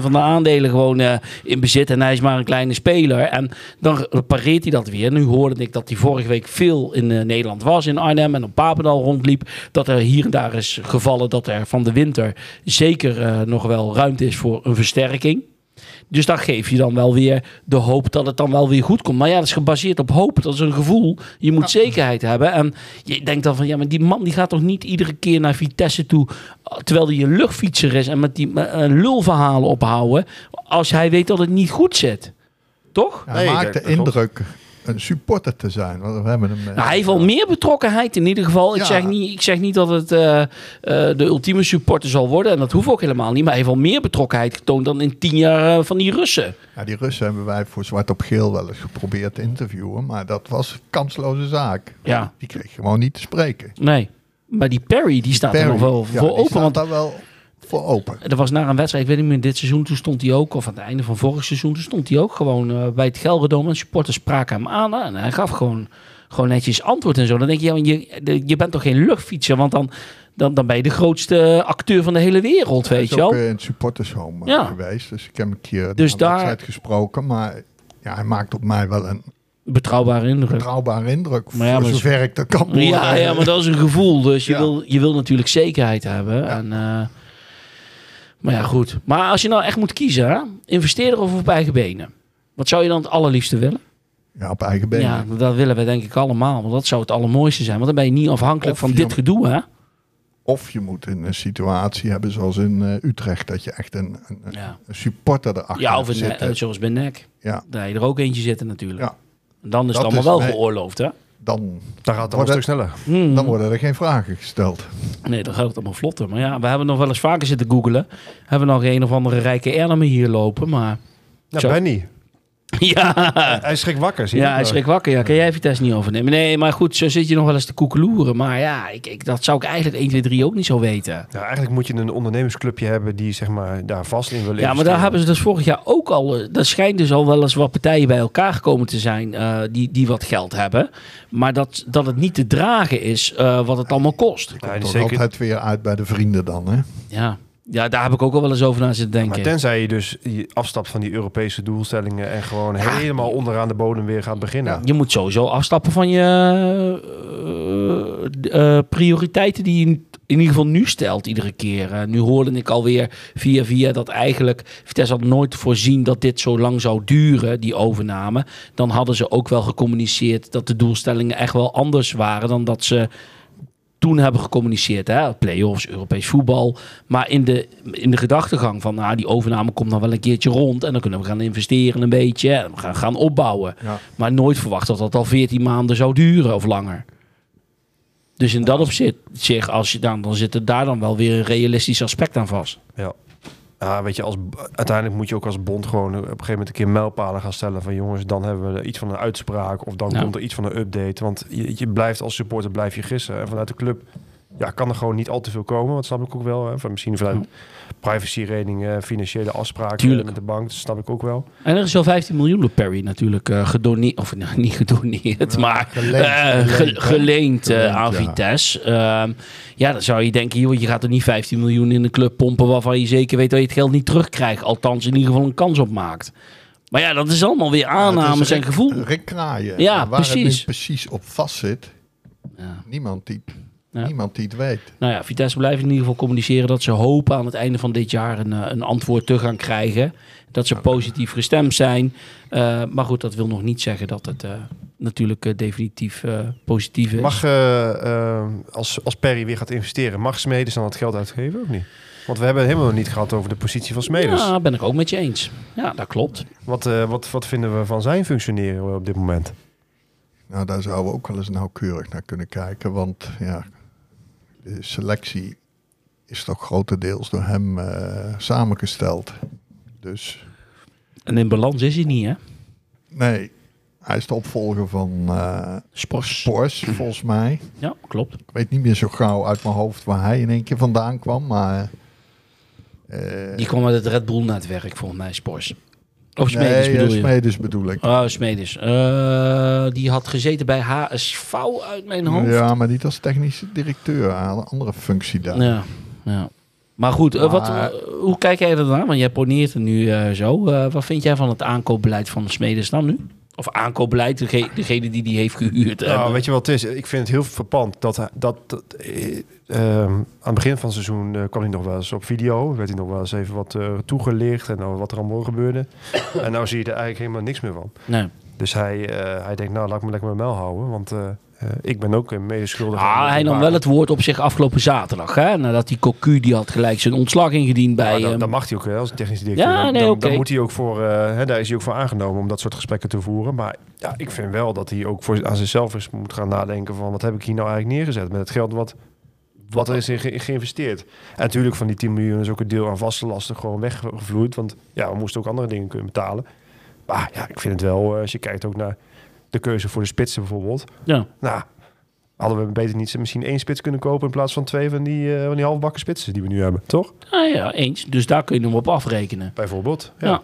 van de aandelen gewoon eh, in bezit en hij is maar een kleine speler. En dan pareert hij dat weer. Nu hoorde ik dat hij vorige week veel in eh, Nederland was, in Arnhem en op Papendal rondliep. Dat er hier en daar is gevallen dat er van de winter zeker nog wel ruimte is voor een versterking. Dus dan geef je dan wel weer de hoop dat het dan wel weer goed komt. Maar ja, dat is gebaseerd op hoop. Dat is een gevoel. Je moet zekerheid hebben. En je denkt dan van, ja, maar die man die gaat toch niet iedere keer naar Vitesse toe... terwijl hij een luchtfietser is en met die met, lulverhalen ophouden... als hij weet dat het niet goed zit. Toch? hij Nee, maakt dat- de dat indruk een supporter te zijn. Want we hebben hem, eh, Nou, hij heeft wel meer betrokkenheid in ieder geval. Ik, zeg niet, ik zeg niet dat het eh, eh, de ultieme supporter zal worden. En dat hoeft ook helemaal niet. Maar hij heeft wel meer betrokkenheid getoond dan in tien jaar van die Russen. Ja, die Russen hebben wij voor zwart op geel wel eens geprobeerd te interviewen. Maar dat was een kansloze zaak. Ja, Die kreeg gewoon niet te spreken. nee. Maar die Perry, die staat er nog wel ja, voor open. Want daar wel voor open. er was na een wedstrijd, ik weet niet meer, dit seizoen, toen stond hij ook, of aan het einde van vorig seizoen, toen stond hij ook gewoon eh, bij het Gelredome. En supporters spraken hem aan en hij gaf gewoon, gewoon netjes antwoord en zo. Dan denk je, ja, je, je bent toch geen luchtfietser, want dan, dan, dan ben je de grootste acteur van de hele wereld, weet je wel. ook eh, in het supportershome Ja. geweest. Dus ik heb een keer Dus daar- wedstrijd gesproken. Maar ja, hij maakt op mij wel een Betrouwbare indruk. betrouwbare indruk. Maar ja, maar- zover ik dat kan Ja, ja, maar dat is een gevoel. Dus je, Ja. wil, je wil natuurlijk zekerheid hebben. En, eh, maar ja, goed. Maar als je nou echt moet kiezen, hè? investeerder of op eigen benen? Wat zou je dan het allerliefste willen? Ja, op eigen benen. Ja, dat willen we denk ik allemaal. Want dat zou het allermooiste zijn. Want dan ben je niet afhankelijk Of van dit gedoe, hè? Of je moet in een situatie hebben zoals in eh, Utrecht, dat je echt een, een, een- Ja. een supporter erachter Ja, of zitten. eh, zoals bij NEC. Ja, Daar je er ook eentje zitten natuurlijk. Ja. Dan is Dat het allemaal is- wel nee. geoorloofd, hè? Dan, Dan gaat het al een stuk sneller. Hmm. dan worden er geen vragen gesteld. Nee, dan gaat het allemaal vlotter. Maar ja, we hebben nog wel eens vaker zitten googelen. Hebben we nog een of andere rijke Ernemer hier lopen, maar... Ja. Benny. (laughs) Ja, Hij schrikt wakker, zie je? ja hij schrik wakker. Ja, kan jij Vitesse niet overnemen? Nee, maar goed, zo zit je nog wel eens te koekeloeren. Maar ja, ik, ik, dat zou ik eigenlijk 1, 2, 3 ook niet zo weten. Ja, eigenlijk moet je een ondernemersclubje hebben die zeg maar, daar vast in wil Ja, maar daar hebben ze dus vorig jaar ook al... eh, Er schijnt dus al wel eens wat partijen bij elkaar gekomen te zijn eh, die, die wat geld hebben. Maar dat, dat het niet te dragen is eh, wat het allemaal kost. Ja, Toch zeker, altijd weer uit bij de vrienden dan, hè? Ja. Ja, daar heb ik ook al wel eens over na zitten maar denken. tenzij je dus je afstapt van die Europese doelstellingen en gewoon helemaal onderaan de bodem weer gaat beginnen. Je moet sowieso afstappen van je eh, eh, prioriteiten die je in ieder geval nu stelt iedere keer. Eh, nu hoorde ik alweer via via dat eigenlijk Vitesse had nooit voorzien dat dit zo lang zou duren, die overname. Dan hadden ze ook wel gecommuniceerd dat de doelstellingen echt wel anders waren dan dat ze toen hebben gecommuniceerd. Hè? Play-offs, Europees voetbal. Maar in de, in de gedachtegang van nou, die overname komt dan wel een keertje rond. En dan kunnen we gaan investeren een beetje. En we gaan, gaan opbouwen. Ja. Maar nooit verwacht dat dat al 14 maanden zou duren of langer. Dus in dat opzicht, zich, als je dan, dan zit er daar dan wel weer een realistisch aspect aan vast. Ja. Ja, weet je, als, uiteindelijk moet je ook als bond gewoon op een gegeven moment een keer mijlpalen gaan stellen van jongens, dan hebben we iets van een uitspraak of dan komt er iets van een update. Want je, je blijft als supporter blijf je gissen. En vanuit de club ja, kan er gewoon niet al te veel komen. Dat snap ik ook wel. Hè. Van, misschien vanuit privacyredingen, financiële afspraken Tuurlijk. met de bank. Dat snap ik ook wel. En er is wel 15 miljoen door Perry natuurlijk eh, gedoneerd. Of nou, niet gedoneerd, maar geleend, eh, geleend, geleend eh, aan ja. Vitesse. Ehm, ja, dan zou je denken, joh, je gaat er niet 15 miljoen in de club pompen waarvan je zeker weet dat je het geld niet terugkrijgt. Althans, in ieder geval een kans op maakt. Maar ja, dat is allemaal weer aannames het en gevoel. Rick Kraaien. Ja, waar het precies. nu precies op vast zit, Ja. niemand die, Ja. niemand die het weet. Nou ja, Vitesse blijft in ieder geval communiceren dat ze hopen aan het einde van dit jaar een, eh, een antwoord te gaan krijgen. Dat ze positief gestemd zijn. Eh, maar goed, dat wil nog niet zeggen dat het eh, natuurlijk definitief positief is. Mag, als, als Perry weer gaat investeren, mag Smedes dan het geld uitgeven of niet? Want we hebben het helemaal niet gehad over de positie van Smedes. Ja, ben ik ook met je eens. Ja, dat klopt. Wat, eh, wat, wat vinden we van zijn functioneren op dit moment? Nou, daar zouden we ook wel eens nauwkeurig naar kunnen kijken. Want ja, selectie is toch grotendeels door hem eh, samengesteld. Dus En in balans is hij niet, hè? nee, hij is de opvolger van eh Spors. Spors, volgens mij. Ja, klopt. Ik weet niet meer zo gauw uit mijn hoofd waar hij in één keer vandaan kwam. Maar eh, Die kwam uit het Red Bull-netwerk, volgens mij, Spors. Of Smedes nee, bedoel eh, je? Smedes bedoel ik. Oh, Smedes. Eh, die had gezeten bij HSV uit mijn hoofd. Ja, maar niet als technische directeur. Aan een andere functie daar. Ja, ja. Maar goed, eh, wat, hoe kijk jij ernaar? Want jij poneert er nu zo. Wat vind jij van het aankoopbeleid van de Smedes dan nu? Of aankoopbeleid, dege- degene die die heeft gehuurd. Nou, weet je wat het is? Ik vind het heel verpand dat, dat, dat eh, ehm, aan het begin van het seizoen eh, kwam hij nog wel eens op video. Werd hij nog wel eens even wat eh, toegelicht en nou, wat er allemaal gebeurde. en nou zie je er eigenlijk helemaal niks meer van. nee. Dus hij, hij denkt, nou laat ik me lekker mijn mel houden. Want eh, ik ben ook een medeschuldige. aan Ah, hij nam wel het woord op zich afgelopen zaterdag. Hè? Nadat die Cocu, die had gelijk zijn ontslag ingediend bij... Ja, dan, mag hij ook hè, als technische directeur. Ja, Dan- nee, dan, moet hij ook voor, eh, hè, daar is hij ook voor aangenomen om dat soort gesprekken te voeren. Maar ja, ik vind wel dat hij ook voor aan zichzelf eens moet gaan nadenken van wat heb ik hier nou eigenlijk neergezet met het geld wat, wat er is in ge- geïnvesteerd. En natuurlijk van die 10 miljoen is ook een deel aan vaste lasten gewoon weggevloeid. Want ja, we moesten ook andere dingen kunnen betalen. Maar ja, ik vind het wel, eh, als je kijkt ook naar de keuze voor de spitsen bijvoorbeeld. Ja. Nou, hadden we beter niet misschien één spits kunnen kopen in plaats van twee van die, eh van die halfbakken spitsen die we nu hebben, toch? Ah, ja, eens. Dus daar kun je hem op afrekenen. Bijvoorbeeld. Ja.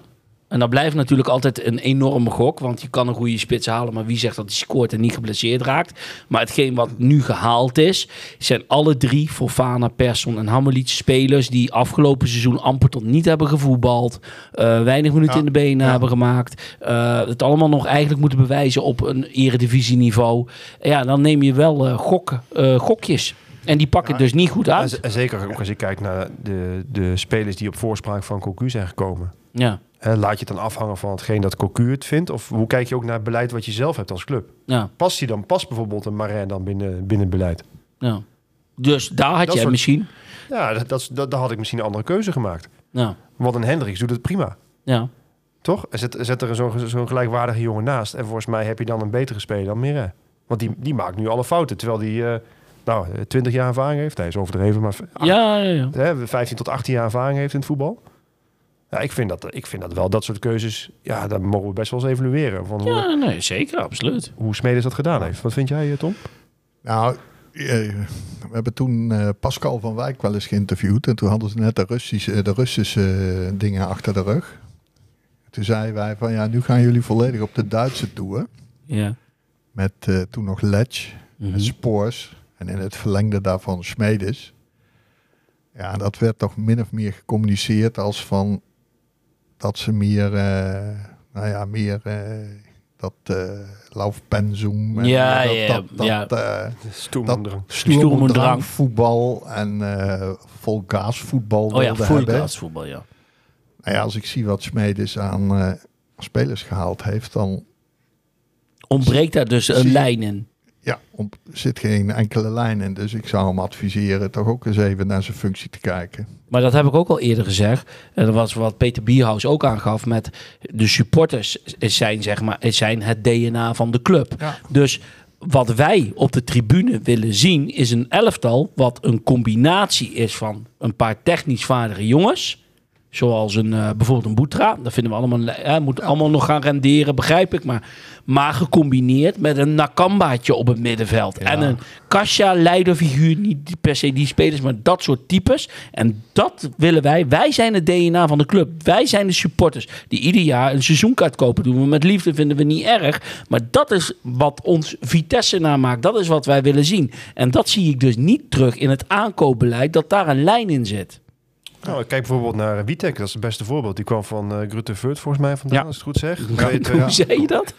En dat blijft natuurlijk altijd een enorme gok. Want je kan een goede spits halen. Maar wie zegt dat hij scoort en niet geblesseerd raakt. Maar hetgeen wat nu gehaald is. Zijn alle drie Fofana, Persson en Hammerliet spelers. Die afgelopen seizoen amper tot niet hebben gevoetbald. eh, weinig minuten Ja, in de benen ja. hebben gemaakt. eh, het allemaal nog eigenlijk moeten bewijzen op een eredivisieniveau. Ja, dan neem je wel eh, gokjes. En die pakken Ja, dus niet goed uit. zeker ook als je kijkt naar de, de spelers die op voorspraak van Cocu zijn gekomen. Ja, laat je het dan afhangen van hetgeen dat Cocu het vindt? Of hoe kijk je ook naar het beleid wat je zelf hebt als club? ja, Past hij dan, past bijvoorbeeld een Marin dan binnen, binnen het beleid? ja. Dus daar had Dat jij soort- misschien... Ja, dat, dat, dat, dan had ik misschien een andere keuze gemaakt. Nou, Want een Hendricks doet het prima. ja. Toch? Zet, zet er zo'n zo'n gelijkwaardige jongen naast. En volgens mij heb je dan een betere speler dan Mire. Want die, die maakt nu alle fouten. Terwijl die eh, nou, eh, 20 jaar ervaring heeft. Hij is overdreven, maar Ja, ja, ja. hè, 15 tot 18 jaar ervaring heeft in het voetbal. Ja, ik, vind dat, ik vind dat wel dat soort keuzes. Ja, daar mogen we best wel eens evalueren. Van hoe, Ja, nee, zeker, absoluut. hoe Smedes dat gedaan heeft. Wat vind jij, eh, Tom? Nou, eh, we hebben toen eh, Pascal van Wijk wel eens geïnterviewd. En toen hadden ze net de Russische, de Russische eh, dingen achter de rug. Toen zeiden wij van ja, nu gaan jullie volledig op de Duitse tour. Ja. Met eh, toen nog Ledge, Mhm. en Spoors en in het verlengde daarvan Smedes. Ja, dat werd toch min of meer gecommuniceerd als van dat ze meer, eh, nou ja, meer eh, dat eh laufpensum. en Ja, dat, ja, dat, dat, ja. eh, Stoelmandrang. Stoem en drang. voetbal en eh vol voetbal Oh ja, wilde hebben. voetbalvoetbal, ja. Nou ja, als ik zie wat Smedes aan eh, spelers gehaald heeft, dan Ontbreekt daar dus een lijn in. Ja, om, zit geen enkele lijn in. Dus ik zou hem adviseren toch ook eens even naar zijn functie te kijken. Maar dat heb ik ook al eerder gezegd. En dat was wat Peter Bierhaus ook aangaf met de supporters zijn, zeg maar, zijn het DNA van de club. Ja. Dus wat wij op de tribune willen zien is een elftal wat een combinatie is van een paar technisch vaardige jongens. Zoals een, eh, bijvoorbeeld een Boetra. Dat vinden we allemaal, le- hè, moet allemaal nog gaan renderen, begrijp ik. Maar, maar gecombineerd met een Nakambaatje op het middenveld. En een Kasja, leiderfiguur. Niet per se die spelers, maar dat soort types. En dat willen wij. Wij zijn het DNA van de club. Wij zijn de supporters die ieder jaar een seizoenkaart kopen. Doen we met liefde, vinden we niet erg. Maar dat is wat ons Vitesse namaakt. Dat is wat wij willen zien. En dat zie ik dus niet terug in het aankoopbeleid. Dat daar een lijn in zit. Nou, kijk bijvoorbeeld naar Witek. Dat is het beste voorbeeld. Die kwam van eh Gruttevoort volgens mij vandaan, Ja. als ik het goed zeg. (laughs) Hoe zei je dat?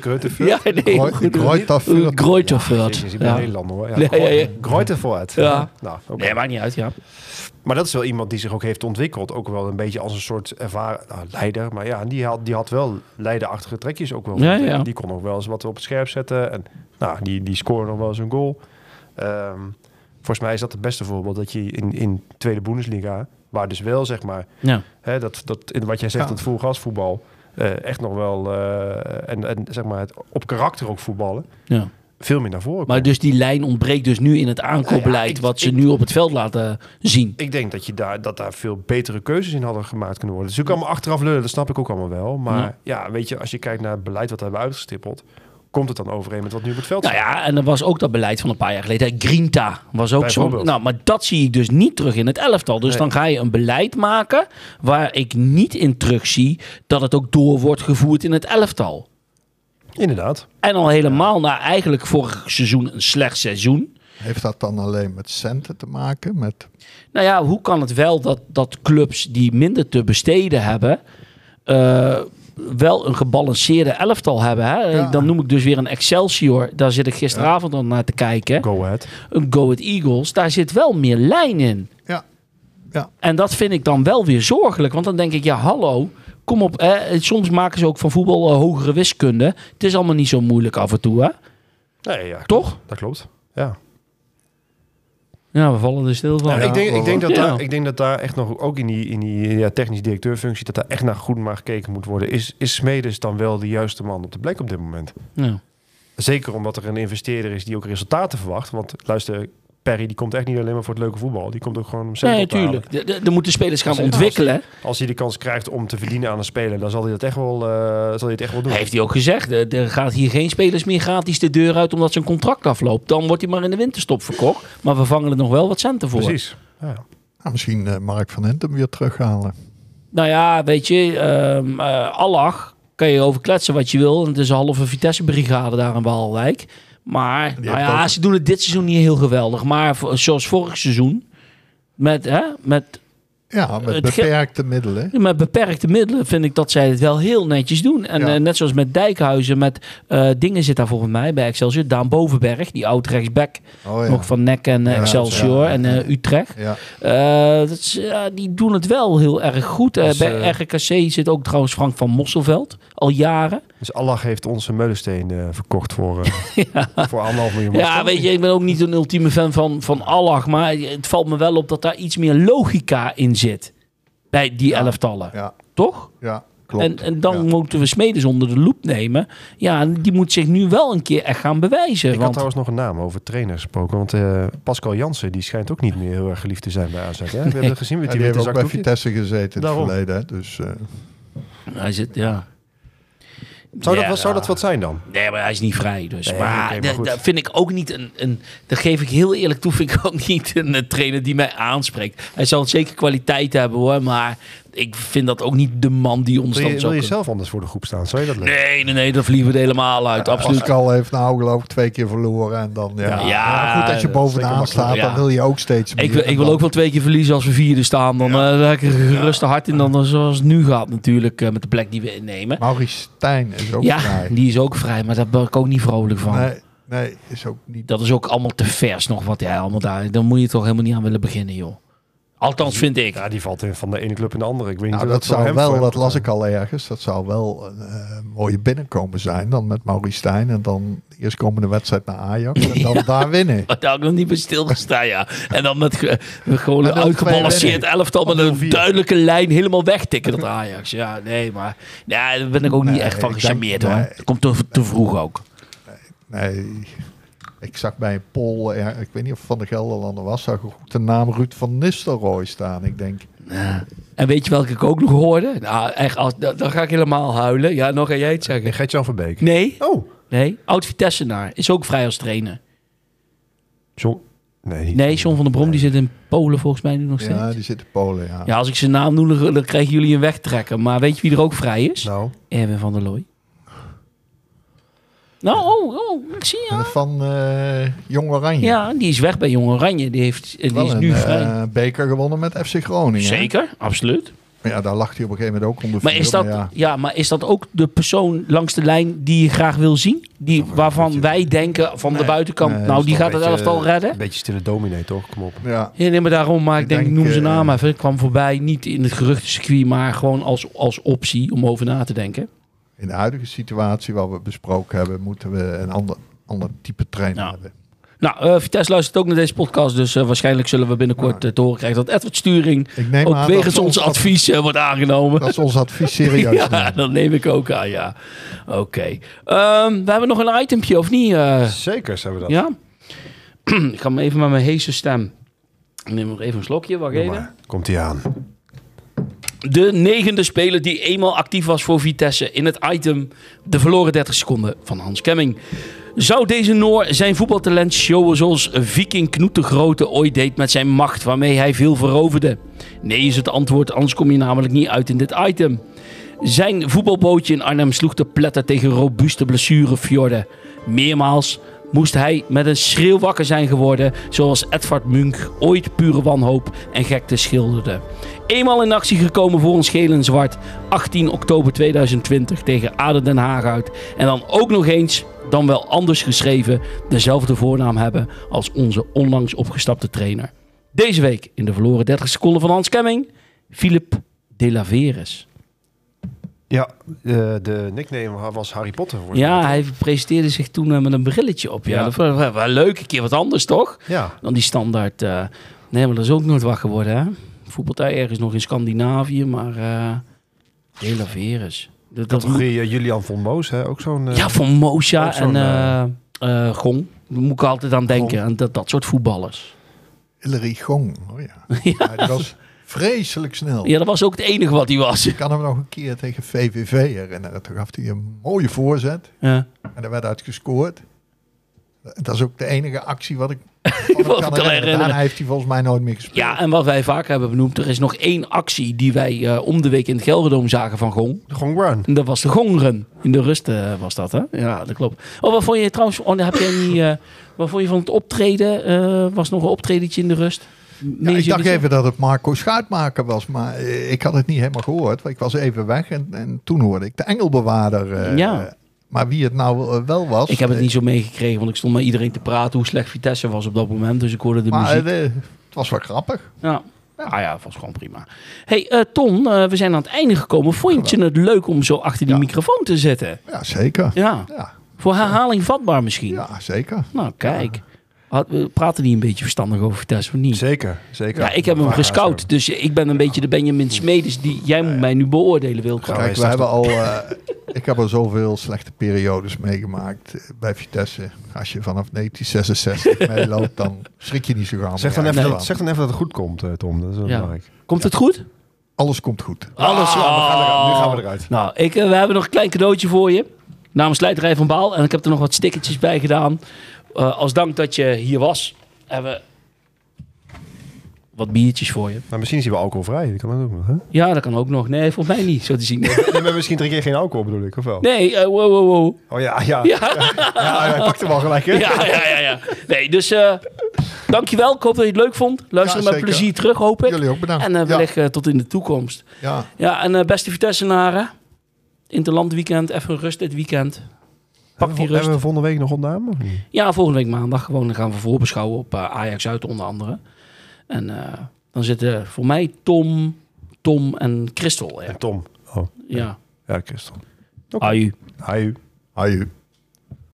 Gruttevoort. Ja, nee. Grooitafurt. Grooitafurt. Jezus, ik ben Ja. een Nederlander hoor. Ja, Ja, ja, ja. Grooitafurt. Ja. Nou, oké. Nee, maakt niet uit, ja. Maar dat is wel iemand die zich ook heeft ontwikkeld. Ook wel een beetje als een soort ervaren nou, leider. Maar ja, die had, die had wel leiderachtige trekjes ook wel. Ja, ja. Die kon ook wel eens wat op het scherp zetten. En nou, die, die scoorde nog wel eens een goal. Ehm, volgens mij is dat het beste voorbeeld dat je in, in tweede Bundesliga... waar dus wel, zeg maar, Ja. hè, dat, dat, in wat jij zegt, Ja. dat voetbal eh echt nog wel... eh, en, en zeg maar, het op karakter ook voetballen... ja. veel meer naar voren Maar komt. dus die lijn ontbreekt dus nu in het aankoopbeleid... Ja, ik- wat ze ik- nu op het veld laten zien. Ik denk dat, je daar, dat daar veel betere keuzes in hadden gemaakt kunnen worden. Dus ook allemaal achteraf lullen, dat snap ik ook allemaal wel. Maar ja. weet je, als je kijkt naar het beleid wat we hebben uitgestippeld... komt het dan overeen met wat nu op het veld Nou staat. ja, en er was ook dat beleid van een paar jaar geleden. Grinta was ook zo. Nou, maar dat zie ik dus niet terug in het elftal. Dus Nee. dan ga je een beleid maken waar ik niet in terugzie dat het ook door wordt gevoerd in het elftal. Inderdaad. En al helemaal na eigenlijk vorig seizoen een slecht seizoen. Heeft dat dan alleen met centen te maken? Met, Nou ja, hoe kan het wel dat, dat clubs die minder te besteden hebben, eh, wel een gebalanceerde elftal hebben? Hè? Ja. Dan noem ik dus weer een Excelsior. Daar zit ik gisteravond al naar te kijken. Go ahead. Een Go Ahead Eagles. Daar zit wel meer lijn in. ja, ja. En dat vind ik dan wel weer zorgelijk. Want dan denk ik, ja, hallo. Kom op. Hè? Soms maken ze ook van voetbal eh, hogere wiskunde. Het is allemaal niet zo moeilijk af en toe, hè? Nee, ja, Toch? dat klopt. Ja. Ja, we vallen er stil van. Nou, ik, denk, ik, denk dat Ja. daar, ik denk dat daar echt nog, ook in die, in die ja, technisch directeurfunctie, dat daar echt naar goed naar gekeken moet worden. Is, is Smedes dan wel de juiste man op de plek op dit moment? Ja. Zeker omdat er een investeerder is die ook resultaten verwacht. Want luister, Perry die komt echt niet alleen maar voor het leuke voetbal. Die komt ook gewoon om Nee, op te halen. tuurlijk. De- de- Er moeten spelers gaan Als- ontwikkelen. Als hij de kans krijgt om te verdienen aan een speler, dan zal hij dat echt wel, eh, zal hij het echt wel doen. Heeft hij ook gezegd. eh, Er gaat hier geen spelers meer gratis de deur uit omdat zijn contract afloopt. Dan wordt hij maar in de winterstop verkocht. Maar we vangen er nog wel wat centen voor. Precies. Ja. Nou, misschien eh, Mark van Hintem weer terughalen. Nou ja, weet je, ehm eh, Allah kan je over kletsen wat je wil. En het is een halve Vitesse-brigade daar in Waalwijk. Maar nou ja, ook- ze doen het dit seizoen niet heel geweldig. Maar zoals vorig seizoen, met, hè, met Ja, met Het ge- beperkte middelen. met beperkte middelen vind ik dat zij het wel heel netjes doen. En Ja. eh, net zoals met Dijkhuizen, met eh, dingen zit daar volgens mij bij Excelsior. Daan Bovenberg, die oud rechtsback, Oh ja. nog van NEC en eh, Excelsior ja. en eh, Utrecht. ja. Eh, dat is, die doen het wel heel erg goed. Eh, Dus, bij eh, RKC zit ook trouwens Frank van Mosselveld, al jaren. Dus Allah heeft onze meulensteen eh, verkocht voor, eh, (laughs) voor anderhalf miljoen. Ja, weet je, ik ben ook niet een ultieme fan van, van Allah, maar het valt me wel op dat daar iets meer logica in zit. Bij die elftallen, Ja, toch? ja, klopt. En, en dan Ja. moeten we Smedes onder de loep nemen. Ja, die moet zich nu wel een keer echt gaan bewijzen. Ik had trouwens nog een naam over trainers gesproken. Want eh, Pascal Jansen die schijnt ook niet meer heel erg geliefd te zijn bij AZ. Hè? We hebben gezien met Ja, die die witte heeft ook bij. Vitesse gezeten in het Daarom. verleden. hè. Dus eh, hij zit, ja. Zou, dat, Ja, zou dat wat zijn dan? Nee, maar hij is niet vrij. Dus. Nee, maar dat- vind ik ook niet een, een. Dat geef ik heel eerlijk toe. Vind ik ook (laughs) niet een, eh, trainer die mij aanspreekt. Hij zal zeker kwaliteit hebben hoor. Maar ik vind dat ook niet de man die ons Wil dan je, zo. wil je zelf anders voor de groep staan? Zou je dat leuk? Nee, nee, nee. Dan vliegen we helemaal uit. Absoluut. Pascal heeft nou geloof ik twee keer verloren. En dan, ja. Ja, Ja, goed, als je bovenaan staat, Ja. dan wil je ook steeds meer. Ik wil, ik wil dan- ook wel twee keer verliezen als we vierde staan. Dan eh heb ik er geruste hart in dan zoals het nu gaat natuurlijk. eh, met de plek die we innemen. Maurice Stijn is ook ja, vrij. die is ook vrij. Maar daar ben ik ook niet vrolijk van. Nee, nee, is ook niet. Dat is ook allemaal te vers nog wat hij allemaal daar... Dan moet je toch helemaal niet aan willen beginnen, joh. Althans, vind ik. Ja, die valt in van de ene club in de andere. Ik weet niet Nou, hoe dat voor zou wel, dat las ik al ergens, dat zou wel een eh, mooie binnenkomen zijn. Dan met Maurice Stijn en dan de eerstkomende wedstrijd naar Ajax. En dan (laughs) daar winnen. (laughs) Daar had ik nog niet bij stilgestaan, ja. En dan met, ge- met gewoon een uitgebalanceerd elftal met een 0-4. duidelijke lijn helemaal wegtikken, dat Ajax. Ja, nee, maar ja, daar ben ik ook niet Nee, echt van gecharmeerd, hoor. nee. Dat komt te, te vroeg ook. Nee, ik zag bij een poll, eh, ik weet niet of het van de Gelderlander was, zag ik ook de naam Ruud van Nistelrooy staan. Ik denk, Ja. En weet je welke ik ook nog hoorde? Nou, echt, als, dan, dan ga ik helemaal huilen. Ja, nog ga jij het zeggen. Gert-Jan Verbeek. Nee, Oh, nee. Oud-Vitessenaar is ook vrij als trainer. John. Nee, niet Nee, John van der Brom, die zit in Polen volgens mij nu nog steeds. ja, Ja, die zit in Polen, ja. als ik zijn naam noem, dan dan krijgen jullie een wegtrekken. Maar weet je wie er ook vrij is? Nou, Erwin van der Looy. Nou, oh, oh, ik zie ja. Van eh Jong Oranje. Ja, die is weg bij Jong Oranje. Die, heeft, die Wel is een nu eh, vrij. beker gewonnen met FC Groningen. hè? Zeker, absoluut. Ja, daar lag hij op een gegeven moment ook onder Maar vuur, is, dat, ja. ja. maar is dat ook de persoon langs de lijn die je graag wil zien? Die, waarvan wij denken van de buitenkant, Nee, nou die gaat het een elftal redden? Een beetje stille dominee, toch? Kom op. Ja, Ja, nee, maar daarom, maar ik, Ik denk, ik denk, noem zijn eh, naam even. Ik kwam voorbij, niet in het geruchtencircuit, maar gewoon als, als optie om over na te denken. In de huidige situatie waar we besproken hebben, moeten we een ander, ander type trainer Ja. hebben. Nou, eh Vitesse luistert ook naar deze podcast, dus eh, waarschijnlijk zullen we binnenkort eh, te horen krijgen dat Edward Sturing Ik neem ook wegens ons advies wordt aangenomen. Dat is ons advies serieus (laughs) Ja, nemen. dat neem ik ook aan, ja. Oké. Ehm, we hebben nog een itempje, of niet? eh? Zeker zijn we dat. ja? (clears throat) ik ga hem even met mijn heese stem. Ik neem nog even een slokje, wacht Doe even. maar. Komt hij aan. De negende speler die eenmaal actief was voor Vitesse in het item de verloren 30 seconden van Hans Kemming. Zou deze Noor zijn voetbaltalent showen zoals Viking Knoet de Grote ooit deed met zijn macht waarmee hij veel veroverde? Nee is het antwoord, anders kom je namelijk niet uit in dit item. Zijn voetbalbootje in Arnhem sloeg te pletter tegen robuuste blessurefjorden. Meermaals moest hij met een schreeuw wakker zijn geworden, zoals Edvard Munch ooit pure wanhoop en gekte schilderde. Eenmaal in actie gekomen voor ons geel en zwart, 18 oktober 2020 tegen Aden Den Haag uit. En dan ook nog eens, dan wel anders geschreven, dezelfde voornaam hebben als onze onlangs opgestapte trainer. Deze week in de verloren 30 seconden van Hans Kemming, Philip de la Veres. Ja, eh, de nickname was Harry Potter. voor Ja, hij presenteerde zich toen eh, met een brilletje op. Ja, Ja. dat was wel, wel leuk. Een keer wat anders, toch? Ja, Dan die standaard. eh, nee, maar dat is ook nooit wat geworden, hè? Voetbalt hij ergens nog in Scandinavië, maar... eh De la Veres. Dat, dat eh, Julian von Moos, hè? ook zo'n... eh, ja, van ook zo'n, en eh eh, Gong. Daar moet ik altijd aan denken. Aan dat, dat soort voetballers. Hillary Gong. Oh ja. (laughs) ja. die was vreselijk snel. Ja, dat was ook het enige wat hij was. Ik kan hem nog een keer tegen VVV herinneren. Toen gaf hij een mooie voorzet. Ja. En er werd uit gescoord. Dat is ook de enige actie wat ik (laughs) Wat kan kan herinneren. Daarna heeft hij volgens mij nooit meer gespeeld. ja, en wat wij vaak hebben benoemd, er is nog één actie die wij eh, om de week in het Gelderdoom zagen van Gong. Gewoon run. En dat was de Gongren. In de rust eh, was dat, hè? Ja, dat klopt. Oh, wat vond je trouwens... Oh, heb jij niet... eh, wat vond je van het optreden? Eh, was nog een optredentje in de rust? Ja, ik dacht even dat het Marco Schuitmaker was, maar eh, ik had het niet helemaal gehoord. Want ik was even weg en, en toen hoorde ik de engelbewaarder. eh, Ja. Maar wie het nou eh, wel was... Ik heb het niet zo meegekregen, want ik stond met iedereen te praten hoe slecht Vitesse was op dat moment. Dus ik hoorde de Maar muziek. het was wel grappig. Ja. Ah ja, was gewoon prima. hey, Ton, we zijn aan het einde gekomen. Vond je het leuk om zo achter die Ja. microfoon te zitten? Ja, zeker. Ja. Ja, Voor herhaling vatbaar misschien. ja zeker. Nou, kijk. Had, we praten die een beetje verstandig over Vitesse of niet? Zeker, zeker. Ja, ik heb hem Ja, gescout. Dus ik ben een beetje de Benjamin Smedes die jij moet mij nu beoordelen, Wilco. Ja, Kijk, we hebben al... eh, (laughs) ik heb al zoveel slechte periodes meegemaakt bij Vitesse. Als je vanaf 1966 meeloopt, dan schrik je niet zo gauw. Zeg dan, even Nee. dat, zeg dan even dat het goed komt, eh, Tom. Dat is wel Ja. belangrijk. Komt het goed? Alles komt goed. Alles. Ah, we gaan eruit. Nu gaan we eruit. Nou, ik, eh, we hebben nog een klein cadeautje voor je. Namens Slijterij van Baal. En ik heb er nog wat stickertjes bij gedaan. Eh, als dank dat je hier was, hebben we wat biertjes voor je. Maar misschien is hij wel alcoholvrij. Dat kan dat ook nog, hè? Ja, dat kan ook nog. Nee, volgens mij niet, zo te zien. Nee, maar misschien drink je geen alcohol, bedoel ik, of wel? Nee, eh, wow, wow, wow. Oh ja, ja. (laughs) Ja, Ja, hij pakt hem al gelijk, hè? ja, ja, ja. ja. Nee, dus eh dankjewel. Ik hoop dat je het leuk vond. Luister Ja, met plezier terug, hoop ik. Jullie ook bedankt. En Ja. wellicht tot in de toekomst. Ja, Ja, en beste Vitesse-naren. Interland weekend, even rust dit weekend. Pak die Hebben we- rust. Hebben we volgende week nog opname? niet? Ja, volgende week maandag gewoon. Dan gaan we voorbeschouwen op eh, Ajax uit onder andere. En eh, dan zitten voor mij Tom, Tom en Christel. Ja. En Tom. Oh, ja. ja, Christel. Aju. Hi. aju.